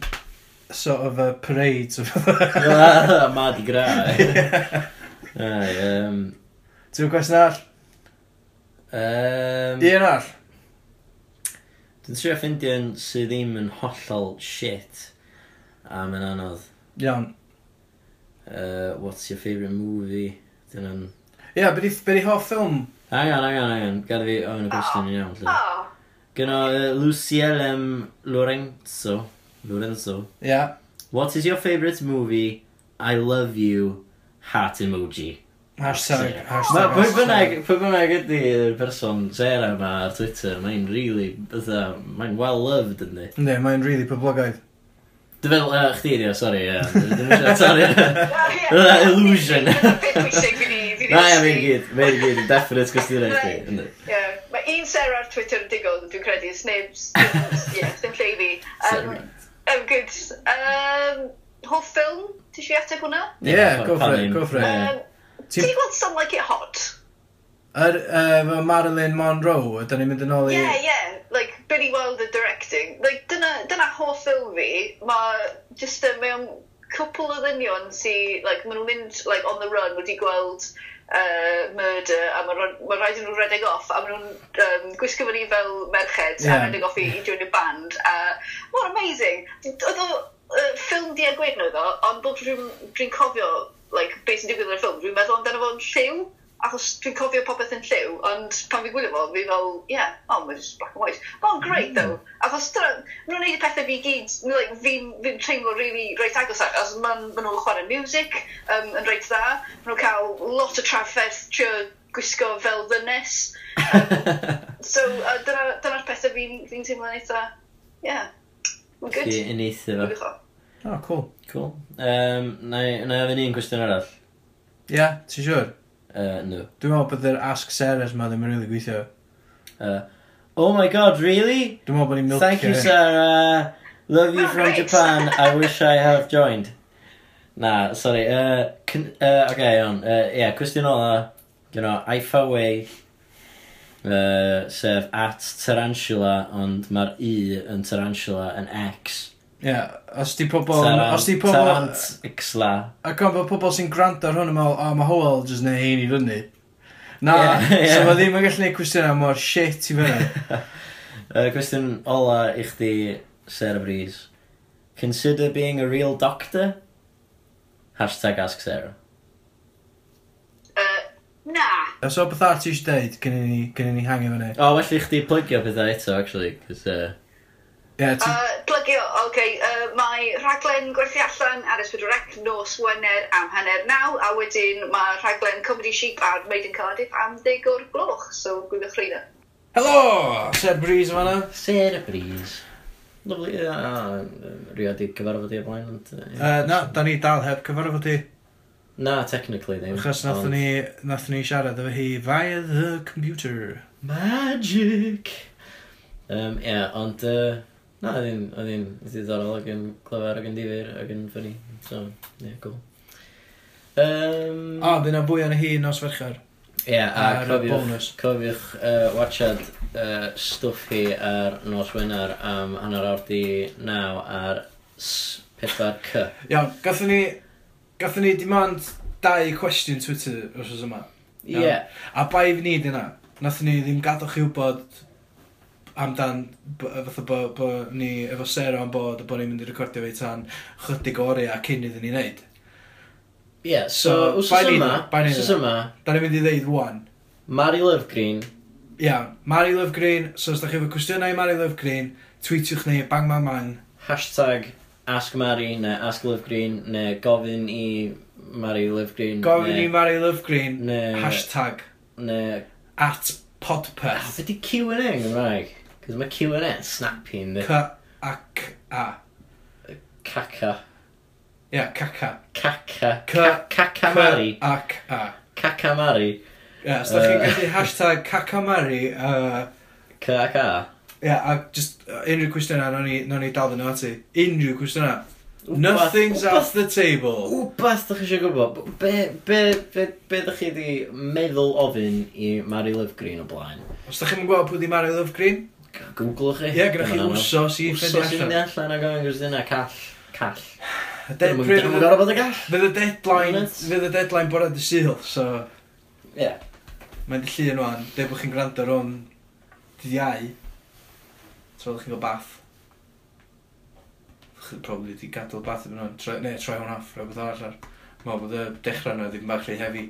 sort of uh, a parade. Ah, Mardi gra eh? ai Um, Ti'n gwestiwn all? Um, Un all? Dwi'n trio ffeindio un sydd ddim yn hollol shit am yn anodd. Iawn. Uh, what's your favourite movie? Dyna'n... Ie, yeah, beth i hoff ffilm? Angan, angan, angan. Gada fi ofyn y cwestiwn yn iawn. Oh. Gynno uh, Luciel M. Lorenzo. Lorenzo. Yeah. What is your favourite movie? I love you. Heart emoji. Hashtag, hashtag. Pwy bynnag, pwy bynnag ydy'r person Sarah yma ar Twitter, mae'n really, bydda, mae'n well-loved yndi. Ne, mae'n really poblogaidd. Dwi'n meddwl, uh, chdi ydi o, sori, ie. Dwi'n meddwl, sori. Dwi'n illusion. Na, ie, mae'n gyd, mae'n gyd, definite gwestiwn eich Ie, Mae un Sarah ar Twitter yn digol, dwi'n credu, snibs, ie, ddim lle i fi. I'm good. Um, hoff ffilm? Ti eisiau ateb hwnna? Ie, yeah, go for it, go for it. Um, Ti wedi gweld Some Like It Hot? Yr er, um, Marilyn Monroe, ydyn ni'n mynd yn ôl i... Yeah, yeah, like Billy Wilder directing. Like, dyna, dyna hoff ffilm fi, mae just um, mewn cwpl o ddynion sy'n, like, maen nhw'n mynd like, on the run wedi gweld uh, murder, a mae ma rhaid i nhw redeg off, a maen nhw'n um, gwisgo fyny fel merched, yeah. a redeg off i, i join y band, a mor amazing. Oedd o uh, ffilm di a gweud nhw ddo, ond bob dwi'n dwi cofio like, beth sy'n digwydd yn y ffilm, dwi'n meddwl amdano fo'n lliw, achos dwi'n cofio popeth yn lliw, ond pan fi gwylio fo, fi fel, ie, yeah, oh, mae'n just black and white. Mae'n oh, great, mm. though. Achos dyna, maen nhw'n neud y pethau fi gyd, like, fi'n fi teimlo really reit agos, ar, achos maen ma nhw'n chwarae music um, yn reit dda, maen nhw'n cael lot o trafferth trio gwisgo fel ddynes. Um, so, uh, dyna'r pethau fi'n fi, fi teimlo'n eitha, ie, yeah, mae'n good. Chi yn eitha fo. Oh, cool. Cool. Um, na i ofyn un cwestiwn arall. Ie, yeah, ti'n siwr? Sure? Uh, no. Dwi'n meddwl bod yr Ask Sarahs ma ddim yn rili gweithio. Uh, oh my god, really? Dwi'n meddwl bod ni'n milcio. Thank you, Sarah. Love you oh, from Japan. I wish I had joined. Na, sorry. Uh, uh, okay, iawn. Uh, yeah, cwestiwn ola. You know, Aifa Uh, sef at Tarantula, ond mae'r i e yn Tarantula yn X. Ie, yeah, os di pobl... Os di pobl... Tarant, ixla. Ac ond bod pobl sy'n gwrando ar hwn yn meddwl, o, mae Howell jyst neu hein i fyny. Na, yeah, yeah. so mae ddim yn gallu gwneud cwestiynau mor shit i fyny. uh, cwestiwn ola i chdi, Sarah Breeze. Consider being a real doctor? Hashtag ask Sarah. Uh, na. Os o beth ar ti eisiau deud, gynnu ni, ni hangio fyny. O, oh, well i chdi plygio pethau eto, actually, cos... Uh, Yeah, ti... uh, plygio, oce, okay, uh, mae rhaglen gwerthu allan ar S4C nos Wener am hanner naw, a wedyn mae rhaglen Comedy Sheep ar Made in Cardiff am ddeg o'r gloch, so gwybiwch rhaid Helo! Sir Breeze yma na. Sir Breeze. Lovely, a rhywbeth i cyfarfod i o blaen, ond... Uh, na, da ni dal heb cyfarfod i. Na, technically ddim. Achos nath ni, nath ni siarad efo hi via the computer. Magic! Um, yeah, ond... Uh, Na, oedd hi'n, oedd hi'n ddiddorol ac yn clyfar ac yn difyr ac yn ffynnu. So, ie, yeah, cool. Um, O, dyna bwy o'n hi nos ferchar. Ie, yeah, a Ar y cofiwch, bonus. cofiwch uh, watchad uh, stwff hi ar nos Wener am hanner awr di naw ar S4C. Iawn, gathon ni, gathon ni demand dau cwestiwn Twitter os oes yma. Ie, Yeah. A bai fi ni dyna, nathon ni ddim gadwch chi wybod amdan fatha bod bo ni efo sero am bod a bod ni'n mynd i recordio fi tan chydig o oriau cyn iddyn ni wneud. Ie, yeah, so, so wsos yma, wsos yma, da ni'n mynd i ddeud wan. Mari Love Green. Ia, yeah, Mari Love Green, so os da chi efo cwestiynau Mari Love Green, tweetiwch ni bang bang bang. Hashtag ask Mari neu ask Love Green neu gofyn i Mari Love Green. Gofyn ne, i Mari Love Green, ne, hashtag. Neu... At podpeth. Ah, a di Q&A yn Gymraeg? Cos mae Q&A yn snappy yn dweud. C-A-C-A. Caca. Ia, caca. Caca. Caca Mari. C-A-C-A. Caca Mari. Ia, os da chi'n uh, gallu hashtag caca Mari. Uh, C ac a. Ia, a just uh, unrhyw cwestiynau, nawn ni dal ddyn nhw ati. Unrhyw cwestiynau. Nothing's off the table. Wbeth ddech chi eisiau gwybod, be, be, be, be ddech chi wedi meddwl ofyn i Mary Love Green o blaen? Os ddech chi'n gwybod pwy di Mary Love Green, Googlwch chi. Ie, gyda chi wsos i ffedio allan. Wsos i'n allan ag o'n gwrs call. Call. Dwi'n gorau bod y gall. Fydd y deadline, fydd y deadline bore dy syl, so... Ie. Mae'n dillu yn o'n, dweud bod chi'n gwrando rhwng dydd iau, tra chi'n cael bath. Chi'n probably wedi gadael bath yn o'n, neu troi hwn off, rhaid rhywbeth arall. ar. Mae bod y dechrau nhw ddim bach rei hefi.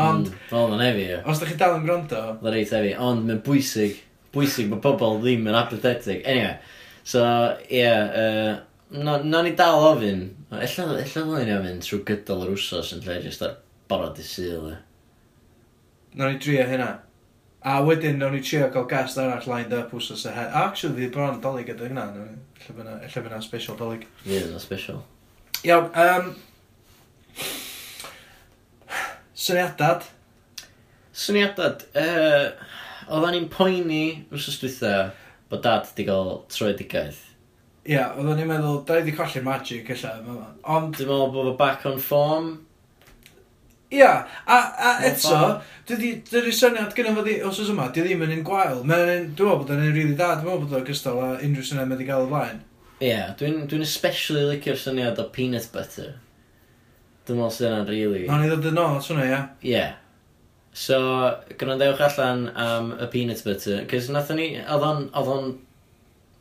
Ond... Mm, Fel mae'n hefi, ie. Os da chi dal yn gwrando... Mae'n reit hefi, ond mae'n bwysig bwysig bod pobl ddim yn apathetic. Anyway, so, ie, yeah, uh, no, no ni dal ofyn. Ella, ella ddylai ni ofyn trwy gydol yr wsos yn lle jyst ar barod i syl. E. No ni drio hynna. A wedyn, nawn ni trio gael gast arall lined up wsos ahead. hen. Actually, fi bron dolyg gyda hynna. No? Lle fyna, lle fyna special dolyg. Ie, yeah, no special. Iawn, um, syniadad? Syniadad, uh, oeddan ni'n poeni wrsos dwytha bod dad wedi cael troedigaeth. Ie, yeah, oedden ni'n meddwl, da i wedi colli'r magic illa, ond... Dwi'n meddwl bod o back on form. Ia, yeah, a, a eto, dydy'r syniad gyda fo os oes yma, dy ddim yn un gwael. Mae'n dwi'n meddwl bod yn un rili da, dwi'n meddwl bod o'n gystal a unrhyw syniad mae wedi cael o blaen. Ie, yeah, dwi'n dwi especially licio'r syniad o peanut butter. Dwi'n meddwl sy'n rili... Really... Nawn ni ddod yn ôl at hwnna, ia? Ie. Yeah. So, gwrandewch allan am y peanut butter, cys nathon ni, oedd o'n, oedd o'n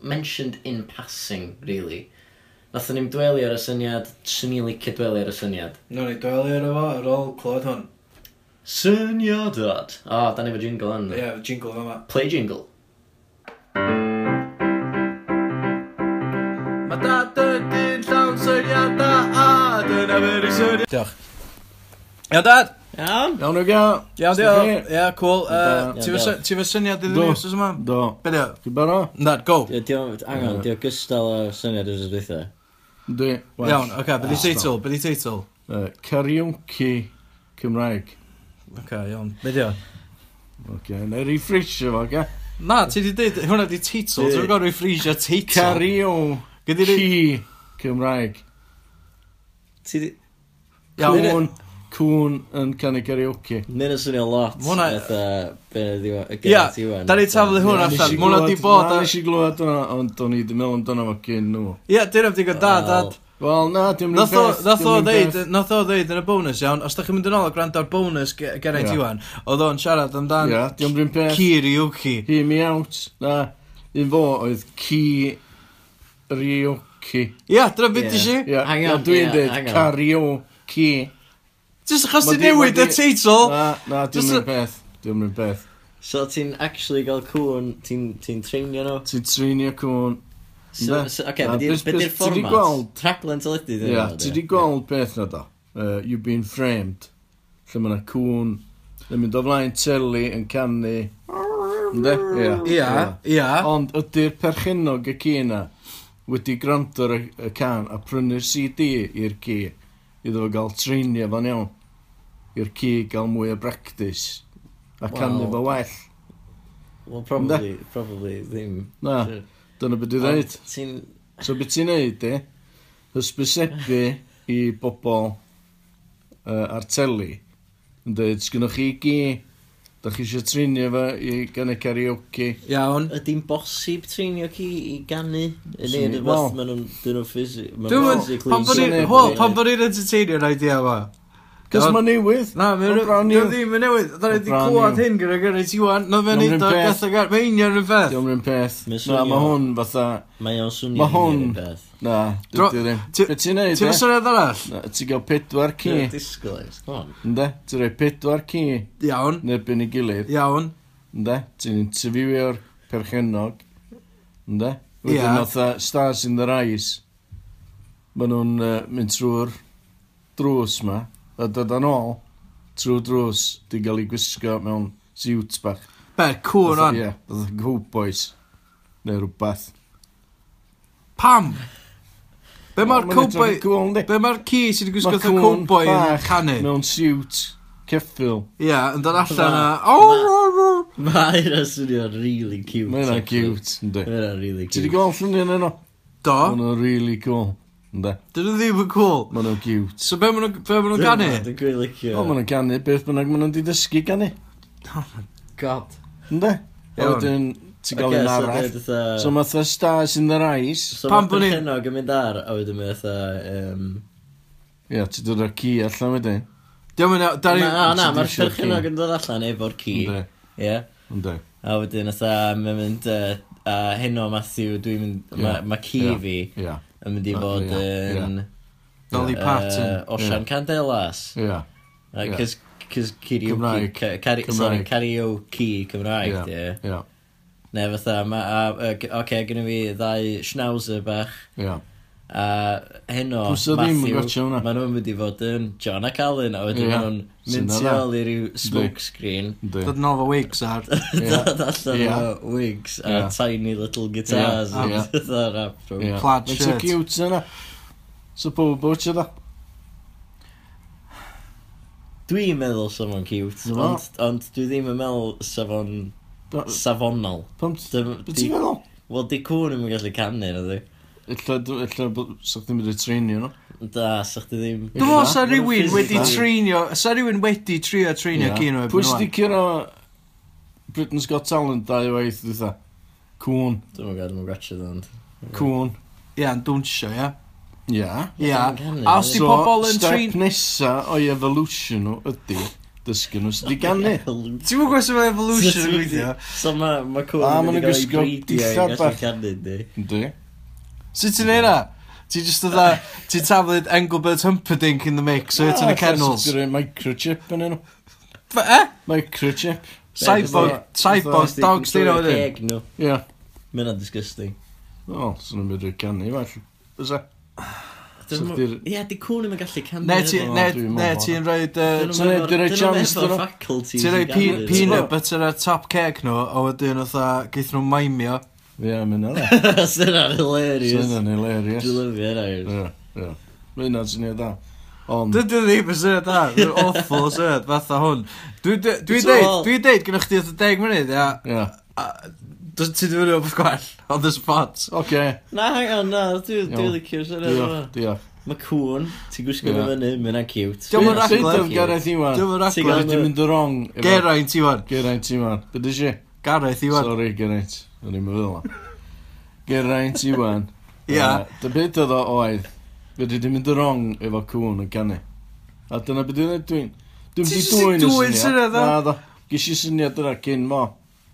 mentioned in passing, really. Nathon ni'n dwelu ar y syniad, swn i'n licio dwelu ar y syniad. Nw'n ni dwelu ar efo ar ôl clywed hwn. Syniadad. O, oh, da ni fo jingle yn. Ie, yeah, jingle yma. Play jingle. Mae dad yn dyn llawn syniadau a dyna fe'r syniad... Diolch. Iawn dad! Iawn. Iawn nhw gael. Iawn diolch. Ia, cool. Ti fy syniad iddyn ni wrth yma? Do. Be diolch? Ti'n baro? Na, go. Angen, diolch gystal o syniad wrth dweitha. Dwi. Iawn, oce, Be di teitl? Be di teitl? Karaoke Cymraeg. Oce, iawn. Be diolch? Oce, na refresio fo, oce? Na, ti di dweud, hwnna di teitl. Dwi'n gorau refresio teitl. Karaoke Cymraeg. Ti di... Iawn cwn yn canu karaoke. Mae'n swnio lot. Mwna... Fatha, ben y gyda ti wan. Da ni taflu hwn allan. Mwna di bod... Na nes i glwad hwnna, ond o'n i ddim yn amdano fo cyn nhw. Ia, dyn nhw'n digon da, dad. Wel, na, dim rhywun beth. Nath o ddeud, nath o ddeud yn y bonus, iawn, os da chi'n mynd yn ôl a gwrando'r bonus geraint yeah. Iwan, oedd o'n siarad amdan Ia, dim rhywun beth. Kiriyuki. Hear me out. Na, un fo oedd Kiriyuki. Ia, dyna beth i si. Hang on. Dwi'n dweud karaoke. Just achos Ma ti di- newid ma y di- teitl. Na, na, Jyst- diw'n mynd beth. Dim mynd beth. So ti'n actually gael cwn, ti'n ti'n treinio nhw? Ti'n trinio cwn. So, Ne. so, okay, Na, beth bys- ydy'r bys- ti 'di fformat? gweld- Rhaglen teledu dyn Ie, ti di gweld beth na do? Uh, you've been framed. Lle mae yna cwn yn mynd o flaen teli yn canu. Ynde? Ia. Ia, ia. Ond ydy'r perchenog y ci yna wedi gwrando ar y y can a prynu'r CD i'r ci iddo fo gael treinio fan iawn i'r ci gael mwy o bractis a canu well, fo well. Well, probably, Nda? probably ddim. Na, sure. dyna beth dwi'n dweud. Ti'n... So beth ti'n neud, e? Hysbysebu i bobl uh, ar teli. Yn dweud, sgynnwch chi gi, da chi eisiau trinio fo i gannu karaoke. Iawn. Ydy'n bosib trinio ci i gannu? Neu yn y fath maen nhw'n ffisig. Dwi'n mynd, pan bod i'n entertainio'r idea yma? Cos mae'n newydd. Na, mae'n i'w- ddim yn newydd. Da ni wedi clywed hyn gyda gyrru ti wan. Na, fe'n neud o gath o gath. Mae'n union yn peth. Diolch yn peth. Na, mae hwn fatha... Mae o'n swnio ma hwn... peth. Na, dwi ddim. Beth ti'n neud, Ti'n syniad arall? Ti'n gael pedwar ci. Ti'n disgwyl, come on. Ynde? Ti'n rhoi pedwar ci. Iawn. Nebyn i gilydd. Iawn. Ynde? Ti'n interviewio'r perchenog. Ynde? Wedyn yeah. Stars in the Rise. Maen nhw'n uh, mynd trwy'r drws ma a dod yn ôl trwy drws di gael ei gwisgo mewn siwt bach. Be, cwn on? Ie, oedd yn cowboys neu rhywbeth. Pam? Be mae'r cowboy... Be mae'r ci sydd wedi gwisgo fatha cowboy yn canu? Mewn siwt, ceffil. Ie, yn dod allan a... Mae hynna swnio'n really cute. Mae hynna'n cute, ynddi. Mae hynna'n really cute. Ti wedi gweld lluniau yn yno? Do. Mae hynna'n really cool. Ynde? Dyn nhw ddim yn cool. Maen nhw'n cute. So be maen nhw'n ganu? Dwi'n gwy licio. O, maen nhw'n ganu. Beth bynnag maen nhw'n di dysgu ganu. Oh my god. Ynde? A wedyn, ti'n gael un arall. E so mae the stars in the rise. So Pan bod ni'n... Cenog yn mynd ar, a wedyn mae eitha... Ia, ti'n dod o'r ci allan wedyn. Diolch yn awr. Na, na, mae'r perchenog yn dod allan efo'r ci. Ie. Ynde. A wedyn, eitha, mae'n mynd... A heno Matthew, dwi'n mynd... Mae ci fi. Ia yn mynd i fod yn... Dolly Parton. Osian Candelas. Ia. Cys karaoke Cymraeg, ie. Ia. Neu fatha, oce, gynnu fi ddau schnauzer bach. Ia. A heno, Matthew, maen nhw'n mynd i fod yn John ac Alan, a wedyn yeah. nhw'n mynd tu ôl i ryw smoke smokescreen. Dod yn ofo wigs ar. Dod allan o wigs a yeah. tiny little guitars. Yeah. Yeah. rap from. Yeah. Plaid shirt. Mae'n cute yna. So pob bwtio da. Dwi'n meddwl sa fo'n cute, ond, ond dwi ddim yn meddwl sa fo'n safonol. Pam ti'n meddwl? Wel, di cwn yn gallu canu, na dwi. Illa, illa, sa'ch ddim wedi treinio nhw. Da, sa'ch di ddim. meddwl sa rhywun wedi treinio, sa rhywun wedi trio treinio yeah. o'r Pwy sydd wedi curo Britain's Got Talent dau waith, dwi Cwn. Dwi'n meddwl, dwi'n gwachio dda, ond. Cwn. Ie, yn dwnsio, ie. Ie. Ie. A os di pobl yn trein... Step nesa o'i evolution nhw ydy dysgu nhw sydd wedi gannu. Ti'n mwyn gwestiwn mae evolution yn gweithio? So mae ma cwn wedi cael ei breidiau yn gallu canu, di. Di. Sut ti'n neud na? Ti just dda, ti'n taflid Engelbert Humperdinck in the mix, so it's in the ah, kennels. Dwi'n rhoi microchip yn enw. Eh? Microchip. Cyborg, cyborg, dogs, dyn nhw hynny. Ie. Mae'n disgusting. O, sy'n mynd i'r canu, fall. Fysa? Ie, di cwn ddim yn gallu canu. Ne, ti'n rhoi... Dyn Dwi'n rhoi jams dyn nhw. Ti'n rhoi peanut butter ar top cake nhw, a wedyn oedd dda, geith nhw'n maimio. Ie, yeah, mynd yna. Sy'n Syna'n hilarious. Sy'n yna'n hilarious. Dwi'n lyfio yna. Ie, ie. Mae hynna'n syniad da. Ond... Dydw i ddim yn syniad da. Dwi'n awful syniad fatha hwn. Dwi'n deud, dwi'n deud gynnwch chi 10 munud, ia. Ie. Dwi'n ti ddim yn rhywbeth gwell on the spot. Oce. Na, hang on, na, dwi'n licio'r syniad yma. Diolch, Mae cwn, ti'n gwisgo fe fyny, mae'n yna cute. Diolm yn raglen. Diolm yn Geraint Iwan. Dwi'n yn raglen. Dwi'n mynd y wrong. Geraint Iwan. Geraint Iwan. Bydys si? Gareth Iwan. Sorry, Geraint. Yn i'n meddwl. Geraint Iwan. wan. Ia. Dy beth oedd o oedd. Fyddi di mynd y rong efo cwn yn canu. A dyna beth dwi'n dwi'n... Dwi'n mynd i dwy'n y syniad. o? Na, da. Gysi syniad yna cyn mo.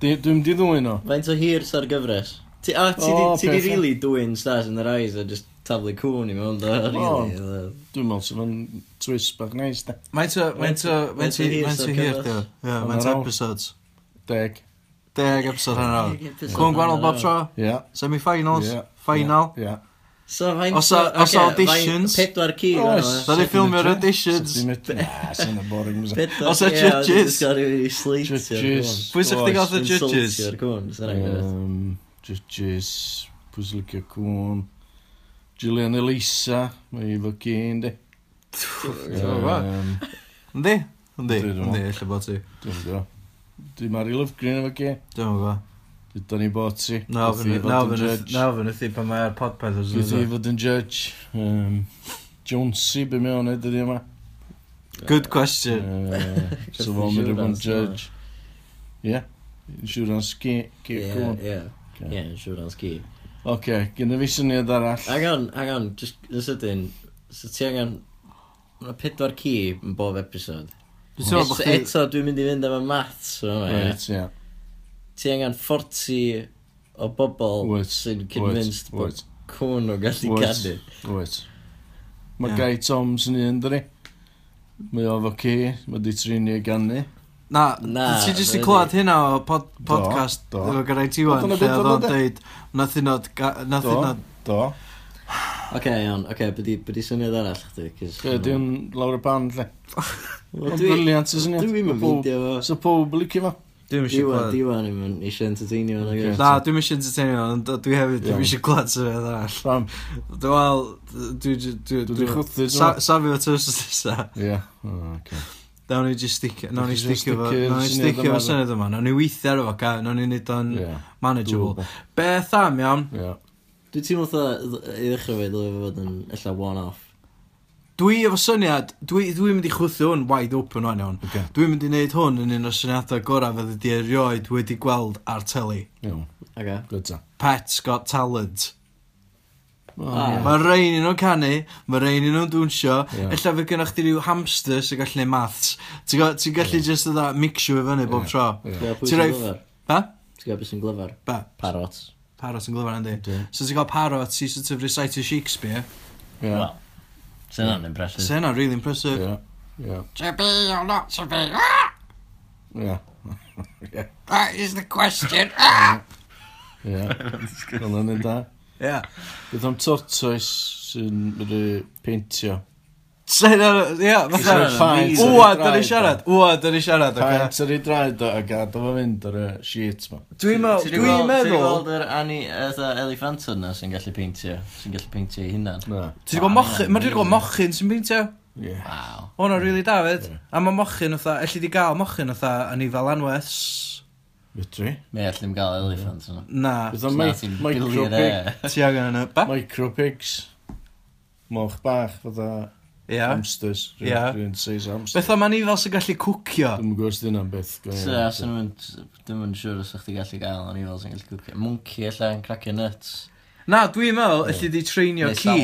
Dwi'n di ddwyn o. Faint o hir sa'r gyfres? Ti, a, ti, oh, ti, ti di rili dwy'n Stars in the Rise a just taflu cwn i mewn da, rili. Dwi'n meddwl sef yn twist bach neis da. Mae'n to, mae'n to, mae'n to hir da. Ie, mae'n to episodes. Deg. Deg episode hynny. Cwn gwahanol bob tro. Ie. Semi-finals. Final. Ie. So faint... Os a- os a auditions? Pedwar ci. Oes. Da ni ffilmio'r auditions. Dwi'n mynd, na, sy'n y boring. Pedwar Os a judges? Dwi'n gael. Judges. Pwy sy'ch di gael y judges? Yym, Judges. Pwy sy'n licio cwn? Gillian Elisa. Mae i fo gyn, di. Yym, Yndi? Yndi, Yndi, dwi'n meddwl. yndi, lle bod ti. Dwi'n gwybod. Di Mary Love efo ci. Dwi'n gwybod. Dyda ni bod ti. Nawr fy nythu pan mae'r podpeth os ydw. Gwyd i fod yn judge. Um, Jonesy, be mewn o'n edrych yma? Good question. Uh, so fo'n mynd i fod yn judge. Ie? Insurance gi. Ie, ie. o'n gi. Oce, gyda fi syniad arall. Hang on, hang on, just yn sydyn, so ti angen... mae pedwar ci yn bob episod. Eto, dwi'n mynd i fynd am y maths. Right, ie ti angen 40 o bobl sy'n convinced bod cwn o gallu canu. Wyt. Mae yeah. Guy Toms yn un, dyn. Mae o fo ci, mae di trinio gannu. Na, na ti jyst i clywed hynna o pod, podcast do, do. efo gyda'i ti wan, lle oedd o'n e? deud, nath hynod, nath hynod... Do, do. Oce, okay, iawn, oce, okay, byddi, byddi syniad arall chdi, cys... Ie, di o'n lawr y band, lle. O'n briliant y syniad. Dwi'n mynd fideo fo. So pob licio fo. Dwi'n eisiau Iwan, gwlad. diwan, ddim eisiau entertainio yna gyd. Na, dwi'n eisiau entertainio, ond dwi hefyd, dwi'n eisiau clywed sy'n fydd arall. Pam? Wel, dwi'n chwthu. Safi fo tywys os nesa. Ie, oce. Nawn ni just stick, nawn ni stick efo, nawn ni stick efo syniad yma, nawn ni weithio ar efo ca, nawn ni nid o'n manageable. Beth am, iawn? Ie. Dwi'n ti'n mwtho, i ddechrau fe, dwi'n fod yn, ella one-off Dwi efo syniad, dwi'n dwi mynd i chwythio hwn wide open o'n iawn. Okay. Dwi'n mynd i wneud hwn yn un o syniadau gorau fydd ydi erioed wedi gweld ar teli. Iawn. Okay. Good Pets Got Talent. Oh, ah. Mae rhain yn o'n canu, mae rhain yn o'n dwnsio, yeah. illa fe gynnwch chi rhyw hamster sy'n gallu neud maths. Ti'n gallu ti yeah. just ydda mixio fe fyny bob tro. Yeah. Ti'n rhaid... Ba? Ti'n gael beth sy'n glyfar? Ba? Parot. Parot yn glyfar, yndi. So ti'n gael parot sy'n sort of recite Shakespeare. Yeah. Well, Sy'n hynna'n impressive. Sy'n hynna'n really impressive. Yeah. Yeah. To be or not to be. Ah! Yeah. yeah. That is the question. Ah! yeah. Fel yn yna. Yeah. Bydd am tortoise sy'n mynd i peintio. Sa hynna... Ia, fatha... Wwa, da ni siarad. Wwa, da ni siarad. Paint ar ei draed o a gadw fo fynd ar y sheet ma. Dwi'n meddwl... Dwi'n meddwl... Ti'n gweld yr Annie, eitha elefanton na sy'n gallu peintio? Sy'n gallu peintio ei hunan? Na. Ti'n gweld ah, mochyn... Mae'n gweld mochyn sy'n peintio? Yeah. Wow. O, no, really David. Yeah. A mae mochyn otha, elli di gael mochyn otha yn ei fel anwes. Fydri. Me, elli ddim gael elephant yna. Na. Fydda micro pigs. Ti angen yna. Micro pigs. Moch bach, fydda. Yeah. Hamsters. Rwy'n yeah. seis hamsters. Beth am anifail sy'n gallu cwcio? Dwi'n gwybod sydd yna'n beth. So, sy'n mynd, dwi'n mynd siŵr os ydych chi gallu gael o'n anifail sy'n gallu cwcio. Monkey allan yn cracio nuts. Na, dwi'n meddwl, yeah. di treinio ci.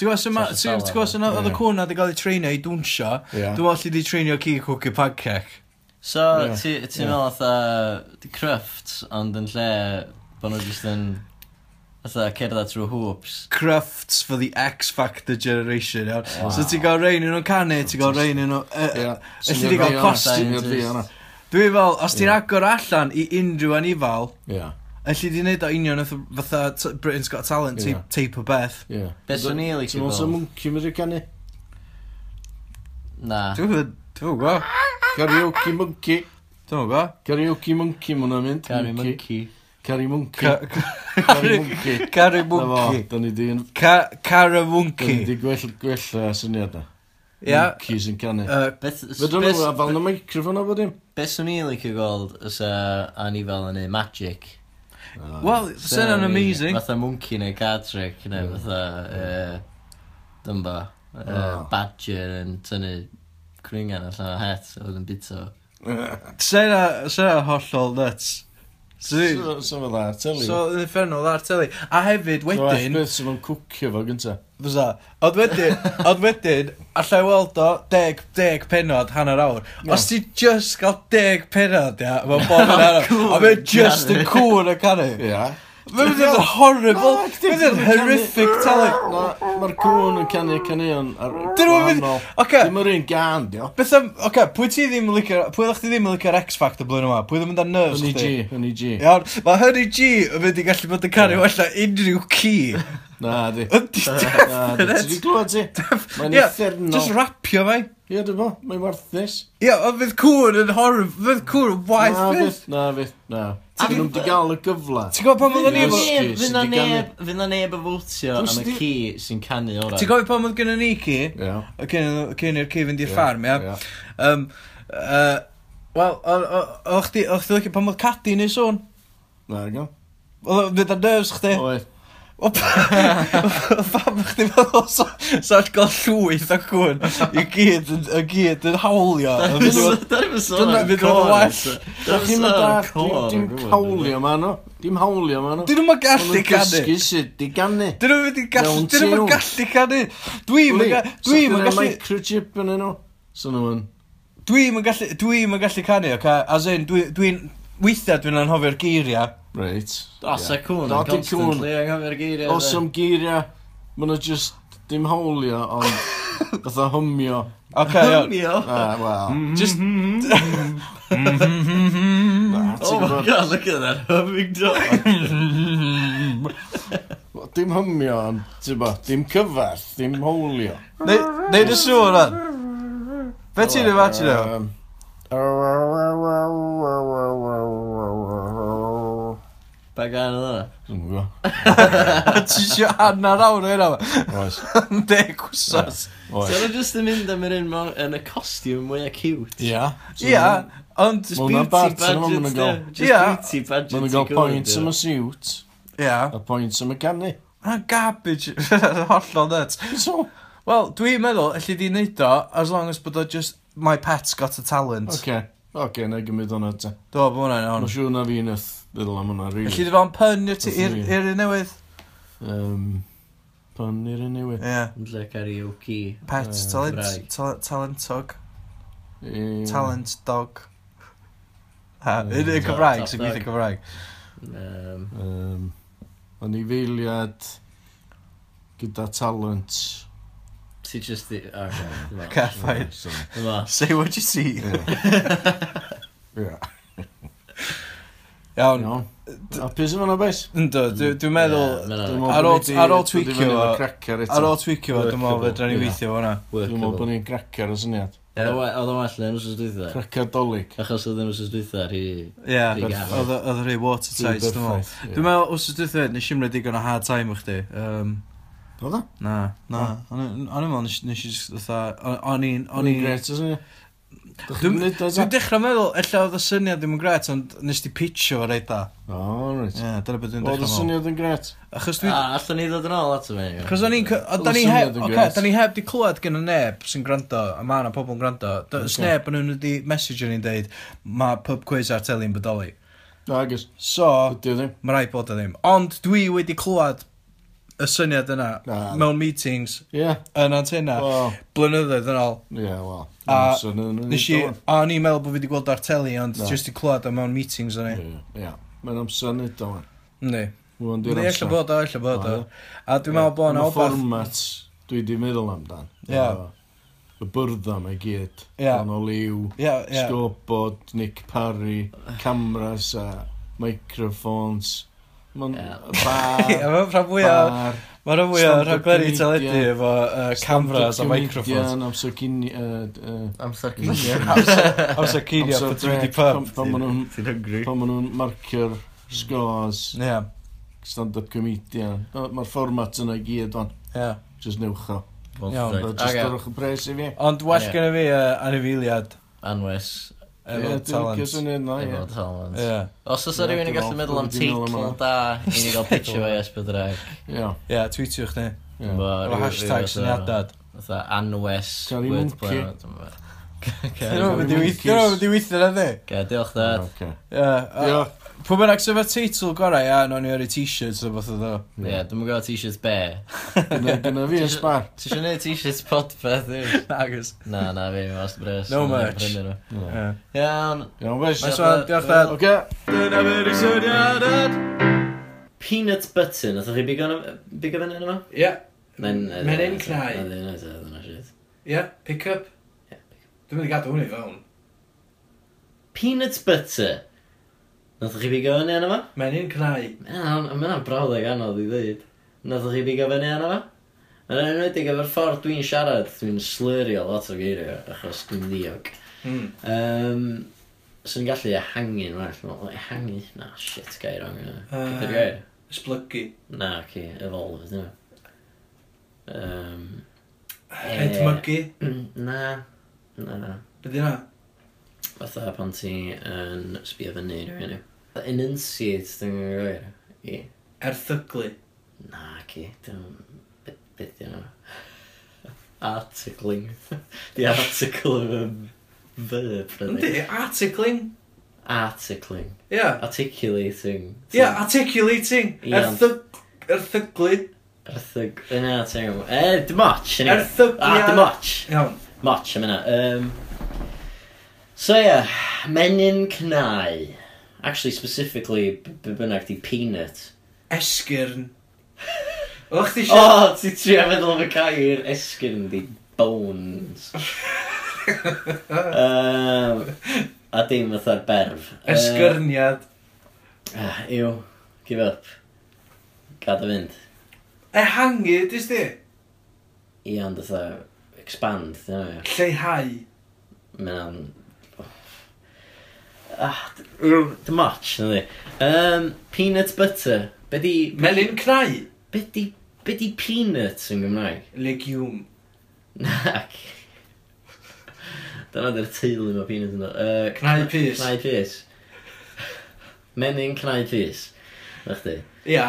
Ti'n gwybod sy'n oedd y cwna wedi cael ei treinio i dwnsio, yeah. dwi'n allu di treinio ci cwcio pancake. So, yeah. ti'n ti yeah. meddwl oedd uh, cryfft, ond yn lle bod nhw jyst yn Fatha cerdded trwy hoops. Crufts for the X Factor generation, iawn. Wow. So ti'n gael rhain yn nhw'n canu, ti'n gael rhain yn nhw'n... Felly ti'n gael costume. Dwi'n fel, os ti'n yeah. agor allan i unrhyw anifal, yeah. Felly di wneud o union fatha Britain's Got Talent yeah. tape o beth. Yeah. Beth sy'n ni eich bod? Ti'n mwnc'i mynd i'r canu? Na. Dwi'n gwybod. Karaoke monkey. Dwi'n gwybod. Karaoke monkey mwna mynd. Karaoke monkey. Cari Monkey. Cari Monkey. Cari Monkey. Da ni di... Cara Monkey. Da ni di gwell, gwell syniad na. Ia. Monkeys sy'n canu. Fydwn nhw fel na microfon o bod dim. Beth swn i'n licio gweld os a ni fel yn magic. Ah. Wel, sy'n an amazing. Fatha monkey neu card trick neu fatha... Dymba. Ah. Badger yn tynnu cringan allan o het oedd yn bito. Sy'n hollol nuts. So, so, so fe dda, teli. So, yn effernol ar teli. A hefyd, wedyn... So, eithbeth sydd yn cwcio fo gynta. Fysa. Ond wedyn, ond wedyn, allai weld o, deg, deg penod, hanner awr. Os ti just gael deg penod, ia, mae'n bod yn arall. A mae'n just yn cŵn y canu. Ia. Mae'n mynd yn horrible. Mae'n mynd yn horrific talu. Mae'r cwn yn canu caneuon ar wahanol. Dim yr un gan, dio. Beth am... Oce, pwy ti ddim yn licio... Pwy ddech chi ddim yn licio'r X-Fact y blwyddyn yma? Pwy ddim yn dan nerves chdi? Honey G, Honey G. Iawn, mae Honey G yn mynd i gallu bod yn canu wella unrhyw ci. Na, di. Yndi. Na, di. Ti di glwad ti? Mae'n effernol. Just rapio fe. Ie, dy fo, mae'n warthus. Ie, ond fydd cŵn yn horror, fydd cŵn yn waith Na, fydd, na, fydd, na. Ti'n nhw'n di gael y gyfle. Ti'n gwybod pan oedd ni efo... Fydd na neb, fydd na neb y fwtio am y ci sy'n canu orau. Ti'n gwybod pan oedd gen ni ci? Cyn i'r ci fynd i'r ffarm, ia? Um, uh, Wel, o'ch ti, o'ch ti lycio pan oedd Cadi neu sôn? Na, gael. Fydd ar nerves chdi? Oedd. O pam ych ti'n meddwl sa'n gael llwyth o cwn i gyd yn, y gyd yn hawlio? Dyna fydd o'n well. dim yn dall dim hawlio ma nhw dim hawlio ma nhw dyn nhw'n gallu canu. dyn nhw'n canu dyn nhw'n gallu canu. Dwi'n gallu microchip yn nhw sy'n nhw'n dwi'n gallu dwi'n gallu canu as in dwi'n weithiau dwi'n anhofio'r geiriau. Reit. Os yeah. e cwn yn constantly anghofio'r geiriau. Os am geiriau, maen nhw just dim hawlio, ond fatha hymio. Okay, hymio? Uh, well. Mm-hmm. Just... nah, oh my god, look at that humming dog. dim hymio, ond dim cyfarth, dim hawlio. Neu dy sŵr, ond. Be ti'n imagine o? Pa gan oedd hwnna? Dwi'n gwybod. Ti eisiau hanner awr o hynna? Oes. Deg wsos. Oes. Ti'n just yn mynd am yr un yn y costiwm mwyaf cute. Ia. Ia. Ond just beauty budget. Ia. Just beauty budget. Mae'n gael points am y suit. Ia. A points am y canu. Mae'n garbage. Hollol nuts. So, Wel, dwi'n meddwl, allu di wneud o, as long as bod o just, my pet's got a talent. Oce. Oce, okay, na gymryd o'n ata. Do, bod hwnna'n on. Mae'n siŵr na fi'n yth feddwl am hwnna, really. Felly, dwi'n pun i'r un newydd. Um, pun i'r un newydd. Ie. Yn lle karaoke. Pet, uh, talent, tal talentog. Um, talent dog. Ha, un i'r Cymraeg, sy'n gweithio Cymraeg. Um, um, o'n i feiliad gyda talent. Ti just... The, okay. okay, fine. Say what you see. Yeah. yeah. Iawn. Hapus yma na bes? Ynddo, mm. dwi'n meddwl, ar ôl twicio fo, ar ôl twicio fo, dwi'n meddwl fedra ni i weithio fo hwnna. Dwi'n meddwl bod ni'n cracker o syniad. Oedd o'n well yn wrth dwytha. Cracker dolig. Achos oedd yn wrth dwytha rhi... Ie, oedd rhi watertight, dwi'n meddwl. Dwi'n meddwl, os wrth dwytha, nes i'n rhaid digon o hard time o chdi. Oedd o? Na. Na. O'n i'n meddwl, nes i'n... O'n i'n... O'n i'n... gret, Dwi'n dechrau meddwl, ella oedd y syniad ddim yn gret, ond nes di pitcho fo reid da. O, reit. Ie, dyna beth dwi'n dechrau meddwl. Oedd y syniad yn gret. Achos dwi... A, allan ni ddod yn ôl ato fe. Achos o'n i'n... Da ni heb... Oce, da ni heb di clywed gen y neb sy'n gwrando, a ma' yna pobl yn gwrando. Sneb yn nhw'n wedi message yn i'n deud, mae pub quiz ar teli'n bodoli. Agus. So, mae rai bod o ddim. Ond dwi wedi clywed y syniad yna mewn meetings yn antenna blynyddoedd yn ôl. Ie, wel. A nes i, a o'n i'n meddwl bod fi wedi gweld ar teli, ond no. just i clywed am mewn meetings o'n i. Ie, mae'n amser nid o'n. Ni. Ni, eich bod o, eich bod o. A dwi'n meddwl bod yna obath... fformat dwi wedi meddwl amdan. Ia. Y byrdda mae gyd. Ie. Yn o liw, sgobod, Nick Parry, cameras a microphones. Mae'n bar... Ie, mae'n rhan fwyaf... Mae'n rhan fwyaf rhaglenni teledu efo cameras a microphones. Amser cynia... Amser cynia. Amser cynia, pan ti'n mynd i pub. Pan maen nhw'n marcio'r scores. Ie. Stand-up comedian. Mae'r fformat yna i gyd, on. Ie. Just newch o. Iawn. Just dorwch y pres i fi. Ond well gen i fi anifiliad. Anwes. Efo yeah, talent. Efo talent. Yeah. Os oes yeah, rhywun yn gallu meddwl am teitl da, i ni gael pitch efo es Drag. Ie, tweetiwch ni. Efo hashtag syniadad. Fytha anwes wordplay. Dyn nhw'n mynd i weithio, dyn nhw'n mynd i weithio na di. Diolch dad. Diolch. Pwy bynnag sef y teitl gorau, ia, no ni ar y t-shirts o beth oedd o. Ie, dwi'n mwyn gael t-shirts be. Dyna fi yn spar. Ti eisiau gwneud t-shirts podpeth yw? Agus. Na, na, fi, mae os bres. No merch. Iawn. Iawn, bes. Nice one, diolch dad. Oce. Dyna fy'r i syniadad. Peanut butter, nath chi bigo fyny yna? Ie. Mae'n ein cnau. Ie, pick up. Dwi'n mynd i gadw hwnni fewn. Peanut butter. Nath chi bigo fyny yna fo? Menyn cnau. Mae'n brawddeg anodd i ddweud. Nath chi bigo fyny yna fo? Yn enwedig efo'r ffordd dwi'n siarad, dwi'n slyrio lot o geirio, achos dwi'n ddiog. Mm. Um, Swn i'n gallu ehangu'n well, mae'n ehangu? Na, shit, gair o'n gynnu. Gyda'r gair? Esblygu. Na, ci, evolve, dyn nhw. Um, Edmygu? Na, na. Be di na? Fatha pan ti yn sbio fyny rhywun yw. Yn unsiad, dwi'n gwybod i. Erthyglu. Na, ci. Dwi'n... Beth yna? Articling. The article of a verb, rydyn. Yndi, articling. Articling. Ia. Yeah. Articulating. Ia, yeah, articulating. Erthyg... Erthyglu. Erthyg... Yna, ti'n gwybod. Eh, dim otch. Erthyglu. Ah, dim otch. Iawn. Motch, am yna. Um, So ie, yeah, menyn cnau. Actually, specifically, be bynnag di peanut. Esgyrn. O'ch ti O, siarad... oh, ti trio meddwl am y cair esgyrn di bones. um, a dim fatha'r berf. Esgyrniad. Uh, iw, give up. Gad y fynd. Ehangu, dys di? I ond fatha expand, dyna fi. Lleihau. Mae'n Ah, dy match, na di. Um, peanut butter. Be di... Melyn cnau. Be di... Be di peanut yn Gymraeg? Legiwm. Nac. Dyna dy'r teulu mae peanut yn dod. Uh, cnau pys. Cnau pys. Menyn cnau pys. Na chdi? Ia.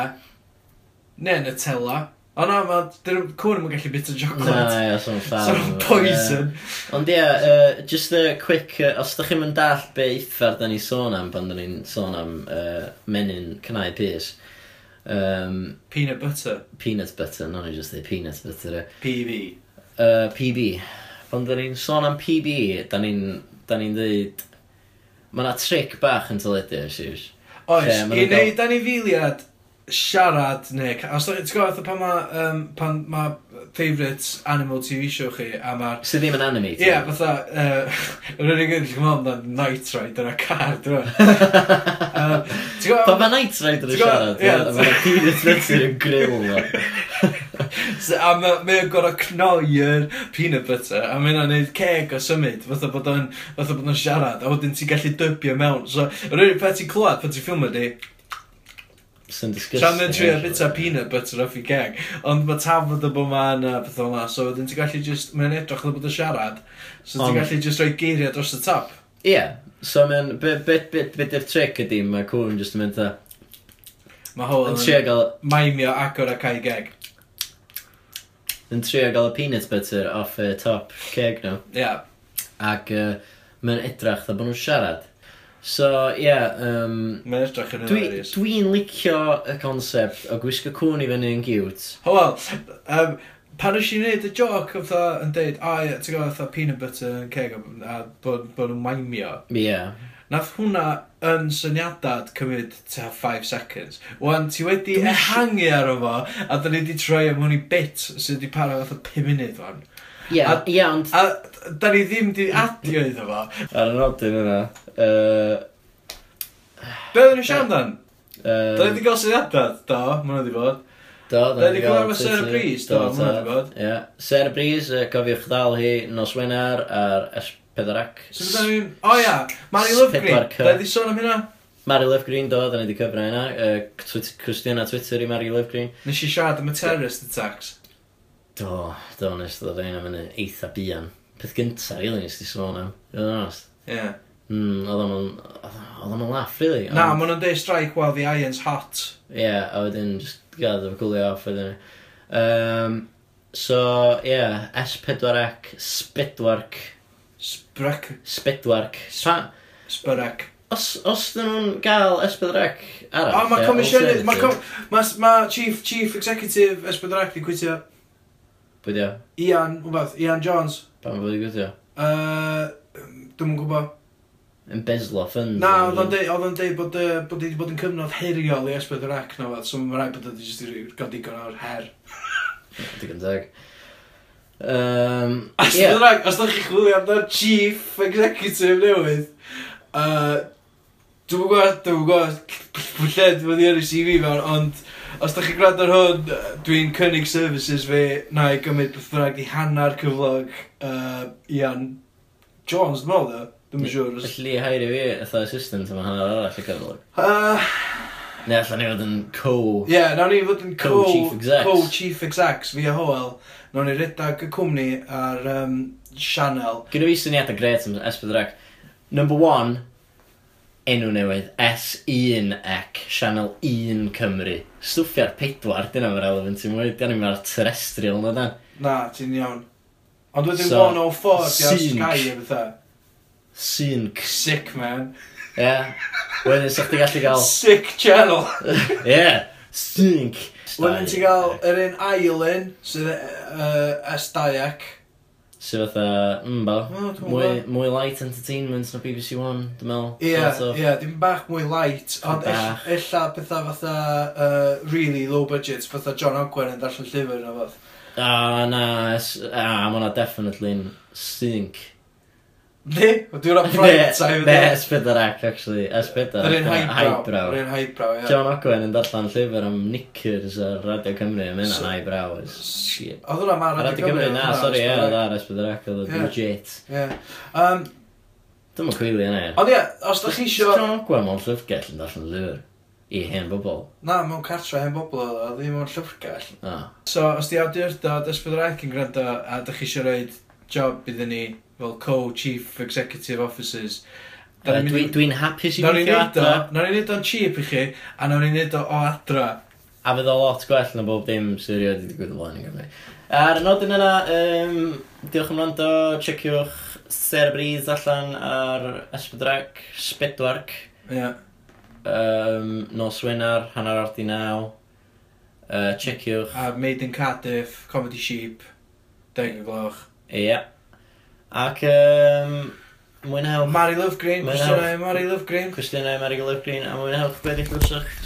Ne, Nutella. O na, ma, dyn cwn yn gallu bit o chocolate. Na, ia, so'n llawn. So'n poison. Ond ia, uh, just a quick, uh, os da chi'n mynd all be uffar da ni sôn am pan da ni'n sôn am uh, menyn cnau pys. Um, peanut butter. Peanut butter, no, i just dweud peanut butter. PB. Uh, PB. Pan da ni'n sôn am PB, da ni'n da ni'n dweud... Mae yna trick bach yn tyledu, Siws. Oes, i wneud anifiliad siarad neu... Os da- ti'n gwybod, pan mae um, pan ma favourite animal TV show chi a mae'r... Sydd ddim yn animated. Ie, yeah, fatha, uh, yr unig yn ddim ond am Night Ride yn y car, dwi'n meddwl. Ti'n Pan gwybod, mae Night Rider yn Ti'n gwbod- siarad, ie, ie, mae'n Peanut Butter yn grill. ie. a mae'n gorau cnoi yr peanut butter, a mae'n gwneud ceg o symud, fatha bod o'n, fatha bod o'n siarad, a wedyn ti'n gallu dybio mewn. So, yr unig peth ti'n clywed pan ti'n ffilmio di, Sy'n disgusting. Tra mae'n trio bita peanut butter off i geg. Ond mae tafod y bod ma yna beth o'n la. So wedyn ti'n gallu just, mae'n edrych o bod yn siarad. So ti'n gallu just rhoi geiriau dros y top. Ie. Yeah. So mae'n, beth be, be, be, be trick ydi, mae cwn just yn mynd ta. Mae hwn yn trio gael... Maimio agor a cael geg. Yn trio gael y peanut butter off y top ceg nhw. Ie. Yeah. Ac uh, mae'n edrach dda bod nhw'n siarad. So, ie... Yeah, um, Mae'n edrych yn hilarious. Dwi'n dwi licio y concept o gwisgo cwn i fyny yn giwt. O, wel, um, pan ys i'n neud y joc o fatha yn deud, a ie, ti'n gwybod, fatha peanut butter yn ceg a bod, bod nhw'n maimio. Ie. Yeah. Nath hwnna yn syniadad cymryd ta 5 seconds. Wan, ti wedi ehangu ar fo, a da ni wedi troi am hwn i bit sydd wedi para fatha 5 munud fan. Ie, ie, ond... A da ni ddim di adio iddo fo. Ar y nodyn yna. Uh... Be oedden ni siarad dan? Da ni wedi gael syniadad? do, mwna wedi bod. Do, da ni di gael efo Sarah Breeze, do, mwna di bod. Ie, Sarah Breeze, cofiwch ddal hi nos Wener ar S4C. So da ni'n... O ia, Mary Lovegreen, da ni di sôn am hynna? Mary Love Green, do, da ni wedi cyfra yna. Cwestiwn uh, Twitter i Mary Love Green. Nes i siarad am y terrorist attacks. Do, do, nes ddod ein am yn eitha bian. Peth gynta, rili, nes di sôn am. Ydyn nhw'n ost. Ie. Mm, oedd o'n... Oedd o'n laff, rili. Na, ond... maen nhw'n deud strike while the iron's hot. Ie, yeah, a wedyn, just gadael fy gwylio off, wedyn. Um, so, ie, yeah, S4C, Spedwarc. Sbrec. Spedwarc. Pa... Sbrec. Os, os dyn nhw'n gael S4C arall... O, mae comisiynydd, mae ma, ma chief, chief executive S4C di gwytio. Pwy di o? Ian, wbeth, Ian Jones. Pa mae'n i gwydio? Uh, Dwi'n yn gwybod. Yn bezlo ffynd. Na, oedd o'n deud, oedd o'n deud bod, uh, bod wedi bod yn cyfnod heriol i esbyd yr ac na fath, so mae'n rhaid bod wedi jyst i gael digon o'r her. digon teg. Um, os yeah. ydych chi'n chwilio amdano chief executive newydd, uh, dwi'n gwybod, dwi'n gwybod, lle dwi'n mynd i ar y CV mewn, ond Os da chi'n gwrando ar hwn, yy, dwi'n cynnig services fi na i gymryd beth bynnag i hannar cyflog uh, Ian Jones, dwi'n meddwl, ddo. Dwi'n siŵr. os- Felly, hairio fi, ytho assistant yma hanner arall y cyflog. Yy, Neu allan ni fod yn co... Ie, yeah, nawn ni fod yn co- Co-chief execs. co-chief execs fi a Howell. Nawn ni redag y cwmni ar um, Sianel. Gyda fi syniadau gret am S4C. Number one, enw newydd, S1ec, Sianel 1 Cymru. Stwffia'r pedwar, dyna mae'n relevant i mwy, dyna mae'n terrestrial na dan. Na, ti'n iawn. Ond wedyn so, 104, ti'n Sky e bethau. Sync. Sick, man. Ie. Yeah. Wedyn, sa'ch ti gallu gael... Sick channel. Ie. yeah. Sync. Wedyn ti'n gael yr un ail un, sydd uh, S2ec. Sydd fatha, hmm, mba, no, mwy, mwy light entertainment na BBC One, dwi'n meddwl. Ie, ie, dim bach mwy light, ond ella, ella pethau fatha uh, really low budget, fatha John Ogwen yn darllen llyfr na fath. Ah, na, a ah, ma' hwnna definitely'n sync. Ne, dwi'n rhan prime time. Ne, S4 ac, actually. S4. Yr un highbrow. Yr un highbrow, ie. John Ogwen yn darllen llyfr am knickers ar Radio Cymru, mae yn highbrow. Shit. Oedd hwnna ma Radio Cymru. Na, sorry, ie, oedd ar S4 ac, oedd legit. Ie. Dyma cwili yna, ie. Ond ie, os da chi isio... John Ogwen mewn llyfrgell yn darllen llyfr. I hen bobl. Na, mewn cartra hen bobl oedd o, ddim mewn llyfrgell. Ah. So, os di awdurdod S4C yn gwrando a da chi eisiau rhoi job iddyn ni fel co-chief executive officers. Uh, Dwi'n dwi, dwi hapus i weithio adra. Nawr ni'n neud o'n cheap i chi, a nawr ni'n neud o o adra. A fydd o lot gwell na bob dim sy'n wedi digwydd o blaen i Gymru. Ar y nodyn yna, um, diolch am rando, checiwch Cerebriz allan ar Esbydrac, Spedwarc. Yeah. Um, nos Wenar, hanner ar di naw. Uh, checiwch. A Made in Cardiff, Comedy Sheep, Deg y Gloch. Ie. Yeah. Ac um, mwynhewch... Mary Love Green, Mary Love Green. Cwestiynau Mary Love Green, a mwynhewch beth i'ch ddwsach